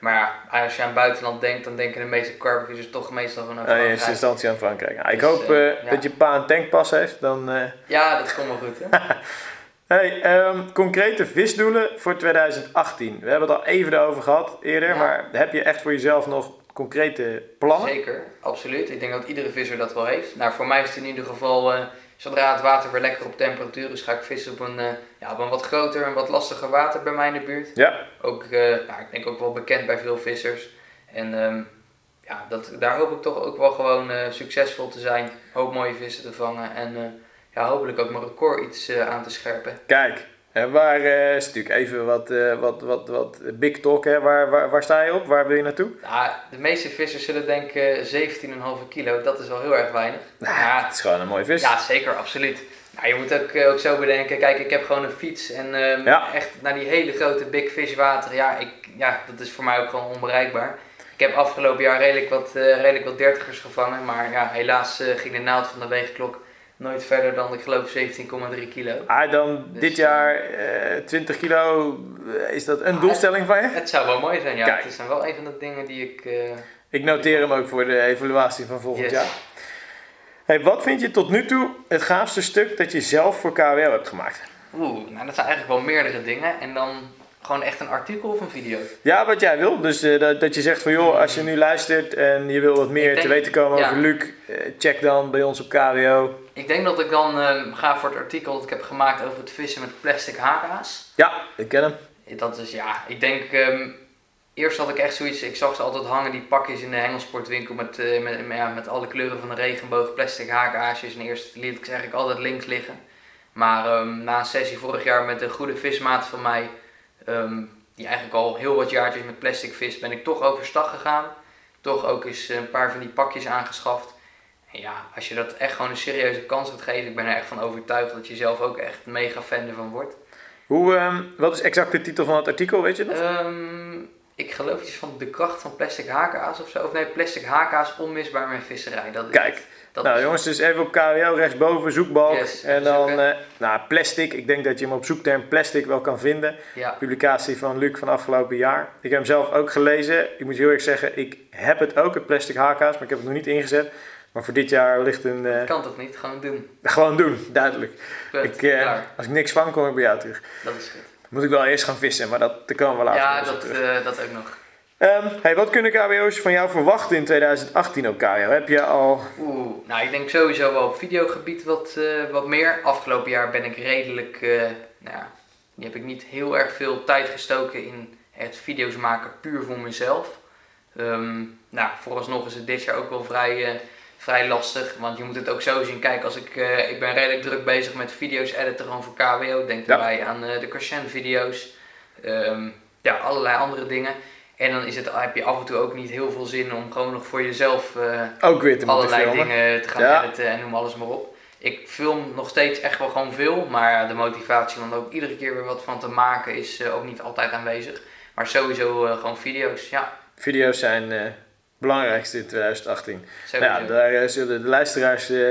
Maar ja, als je aan het buitenland denkt, dan denken de meeste carpvissers toch meestal van Oh, in Frankrijk. eerste instantie aan Frankrijk. Nou, ik Dus, hoop eh, eh, ja. dat je pa een tankpas heeft. Dan, eh, Ja, dat komt wel goed hè. Hey, ehm, concrete visdoelen voor 2018. We hebben het al even over gehad eerder, Ja. maar heb je echt voor jezelf nog concrete plannen? Zeker, absoluut. Ik denk dat iedere visser dat wel heeft. Nou, voor mij is het in ieder geval, eh, zodra het water weer lekker op temperatuur is, ga ik vissen op een, eh, ja, op een wat groter en wat lastiger water bij mij in de buurt. Ja, Ook, nou, ik denk ook wel bekend bij veel vissers. En ehm, ja, dat, daar hoop ik toch ook wel gewoon succesvol te zijn. Hoop mooie vissen te vangen en ja, hopelijk ook mijn record iets eh, aan te scherpen. kijk. En waar eh, is natuurlijk even wat, eh, wat, wat, wat big talk, hè? Waar, waar, waar sta je op? Waar wil je naartoe? Nou, de meeste vissers zullen denken 17,5 kilo, dat is wel heel erg weinig. Ja, Het is gewoon een mooie vis. Ja, zeker, absoluut. Nou, je moet ook, ook zo bedenken, kijk, ik heb gewoon een fiets en ehm, Ja. echt naar die hele grote big fish water, ja, ik, ja, dat is voor mij ook gewoon onbereikbaar. Ik heb afgelopen jaar redelijk wat, redelijk wat dertigers gevangen, maar ja, helaas ging de naald van de weegklok nooit verder dan, ik geloof, 17,3 kilo. Ah, dan Dus, dit jaar eh 20 kilo, eh, is dat een Ah, doelstelling van je? Het zou wel mooi zijn, ja. Kijk. Het dan wel een van de dingen die ik... eh, Ik noteer hem ook voor de evaluatie van volgend Yes. jaar. Hey, wat vind je tot nu toe het gaafste stuk dat je zelf voor KWO hebt gemaakt? Oeh, nou dat zijn eigenlijk wel meerdere dingen. En dan gewoon echt een artikel of een video. Ja, wat jij wil. Dus eh, dat, dat je zegt van joh, als je nu luistert en je wil wat meer denk- te weten komen ja. over Luc, eh, check dan bij ons op KWO. Ik denk dat ik dan eh, ga voor het artikel dat ik heb gemaakt over het vissen met plastic haka's. Ja, ik ken hem. Dat is ja, ik denk. ehm, eerst had ik echt zoiets. Ik zag ze altijd hangen, die pakjes in de hengelsportwinkel. Met, eh, met, ja, met alle kleuren van de regenboog, plastic haakaasjes. En eerst liet ik ze eigenlijk altijd links liggen. Maar ehm, na een sessie vorig jaar met een goede vismaat van mij. ehm, die eigenlijk al heel wat jaartjes met plastic vis, ben ik toch overstag gegaan. Toch ook eens een paar van die pakjes aangeschaft. Ja, als je dat echt gewoon een serieuze kans gaat geven, ik ben er echt van overtuigd dat je zelf ook echt mega fan ervan wordt. Hoe, ehm, wat is exact de titel van het artikel, weet je dat? Ehm, ik geloof iets van de kracht van plastic haka's of zo. Of nee, plastic haka's onmisbaar met visserij. Dat Kijk. Dat nou is- jongens, dus even op KWO rechtsboven, zoekbalk. Yes, en dan, eh, nou plastic, ik denk dat je hem op zoekterm plastic wel kan vinden. Ja, Publicatie van Luc van afgelopen jaar. Ik heb hem zelf ook gelezen. Ik moet heel erg zeggen, ik heb het ook, het plastic haka's, maar ik heb het nog niet ingezet. Maar voor dit jaar ligt een, eh, kan toch niet? Gewoon doen. gewoon doen, duidelijk. Ik, eh, als ik niks vang, kom ik bij jou terug. Dat is goed. Moet ik wel eerst gaan vissen, maar dat, komen we later Ja, dat, eh, dat ook nog. Ehm, hey, wat kunnen KWO's van jou verwachten in 2018 op KWO? Heb je al... Oeh, nou ik denk sowieso wel op videogebied wat, wat meer. Afgelopen jaar ben ik redelijk, nou ja, die heb ik niet heel erg veel tijd gestoken in het video's maken puur voor mezelf. Ehm, nou, vooralsnog is het dit jaar ook wel vrij, vrij lastig, want je moet het ook zo zien. Kijk, als ik, eh, ik ben redelijk druk bezig met video's editen gewoon voor KWO. Denk Ja. daarbij aan eh, de Crescent video's, Ehm, ja, allerlei andere dingen. En dan is het, heb je af en toe ook niet heel veel zin om gewoon nog voor jezelf eh, Ook weer te allerlei filmen. dingen te gaan Ja. editen en noem alles maar op. Ik film nog steeds echt wel gewoon veel, maar de motivatie om er ook iedere keer weer wat van te maken is ook niet altijd aanwezig. Maar sowieso gewoon video's, ja, Video's zijn belangrijkste in 2018. sowieso. Ja, daar eh, zullen de luisteraars eh,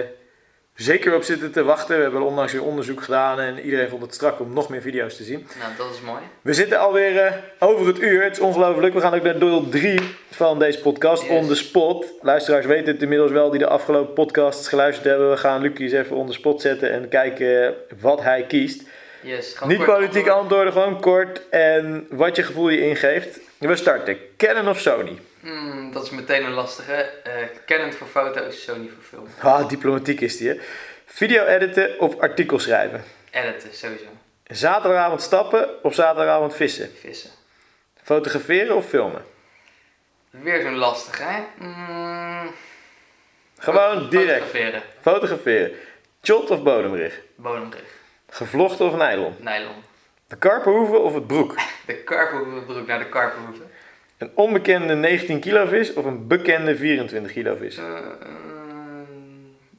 zeker op zitten te wachten. We hebben onlangs weer onderzoek gedaan en iedereen vond het strak om nog meer video's te zien. Nou, dat is mooi. We zitten alweer eh, over het uur. Het is ongelooflijk. We gaan ook naar deel 3 van deze podcast, Yes. On The Spot. Luisteraars weten het inmiddels wel die de afgelopen podcasts geluisterd hebben. We gaan Lucie eens even on the spot zetten en kijken wat hij kiest. Yes, Niet politiek antwoord. antwoorden, gewoon kort en wat je gevoel je ingeeft. We starten. Canon of Sony? Hmm, dat is meteen een lastige. Eh Canon voor foto's, Sony voor film. Ah, diplomatiek is die hè. Video editen of artikel schrijven? Editen, sowieso. Zaterdagavond stappen of zaterdagavond vissen? Vissen. Fotograferen of filmen? Weer zo'n lastige, hè? Hmm, Gewoon direct. Fotograferen. Fotograferen. Shot of bodemrig? Bodemrig. Gevlochten of nylon? Nylon. De karperhoeven of het broek? De karperhoevenbroek naar de karperhoeven. Een onbekende 19 kilo vis of een bekende 24 kilo vis? Eh, eh,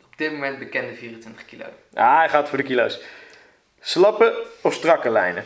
op dit moment bekende 24 kilo. Ah, hij gaat voor de kilo's. Slappe of strakke lijnen?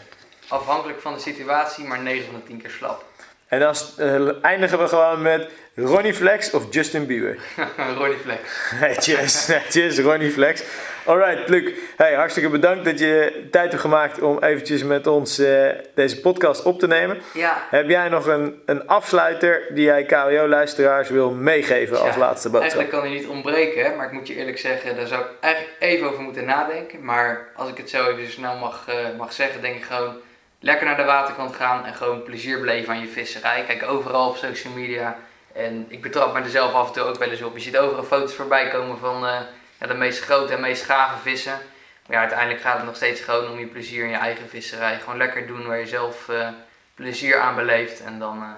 Afhankelijk van de situatie, maar 9 van de 10 keer slap. En dan eh, eindigen we gewoon met Ronnie Flex of Justin Bieber. Ronnie Flex. Netjes, netjes, Ronnie Flex. Alright, Luc. Hey, hartstikke bedankt dat je tijd hebt gemaakt om eventjes met ons eh, deze podcast op te nemen. Ja, Heb jij nog een, een afsluiter die jij KWO-luisteraars wil meegeven als laatste boodschap? eigenlijk kan hij niet ontbreken, hè, maar ik moet je eerlijk zeggen, daar zou ik eigenlijk even over moeten nadenken. Maar als ik het zo even snel mag, eh, mag zeggen, denk ik gewoon lekker naar de waterkant gaan en gewoon plezier beleven aan je visserij. Kijk, overal op social media En ik betrap me er zelf af en toe ook wel eens op. Je ziet overal foto's voorbij komen van eh, ja, de meest grote en meest gave vissen. Maar ja, uiteindelijk gaat het nog steeds gewoon om je plezier in je eigen visserij. Gewoon lekker doen waar je zelf eh, plezier aan beleeft. En dan eh,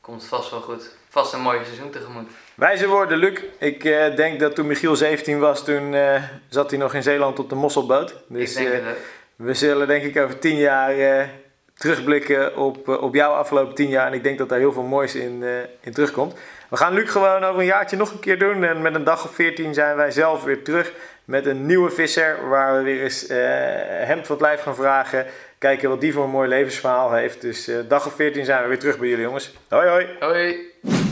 komt het vast wel goed. Vast een mooi seizoen tegemoet. Wijze woorden, Luc. Ik denk dat toen Michiel 17 was, toen zat hij nog in Zeeland op de Mosselboot. Dus ik denk ook. we zullen denk ik over 10 jaar terugblikken op, eh, op jouw afgelopen 10 jaar. En ik denk dat daar heel veel moois in, eh, in terugkomt. We gaan Luc gewoon over een jaartje nog een keer doen. En met een dag of 14 zijn wij zelf weer terug met een nieuwe visser. Waar we weer eens eh, hem wat lijf gaan vragen. Kijken wat die voor een mooi levensverhaal heeft. Dus dag of 14 zijn we weer terug bij jullie jongens. Hoi hoi! Hoi!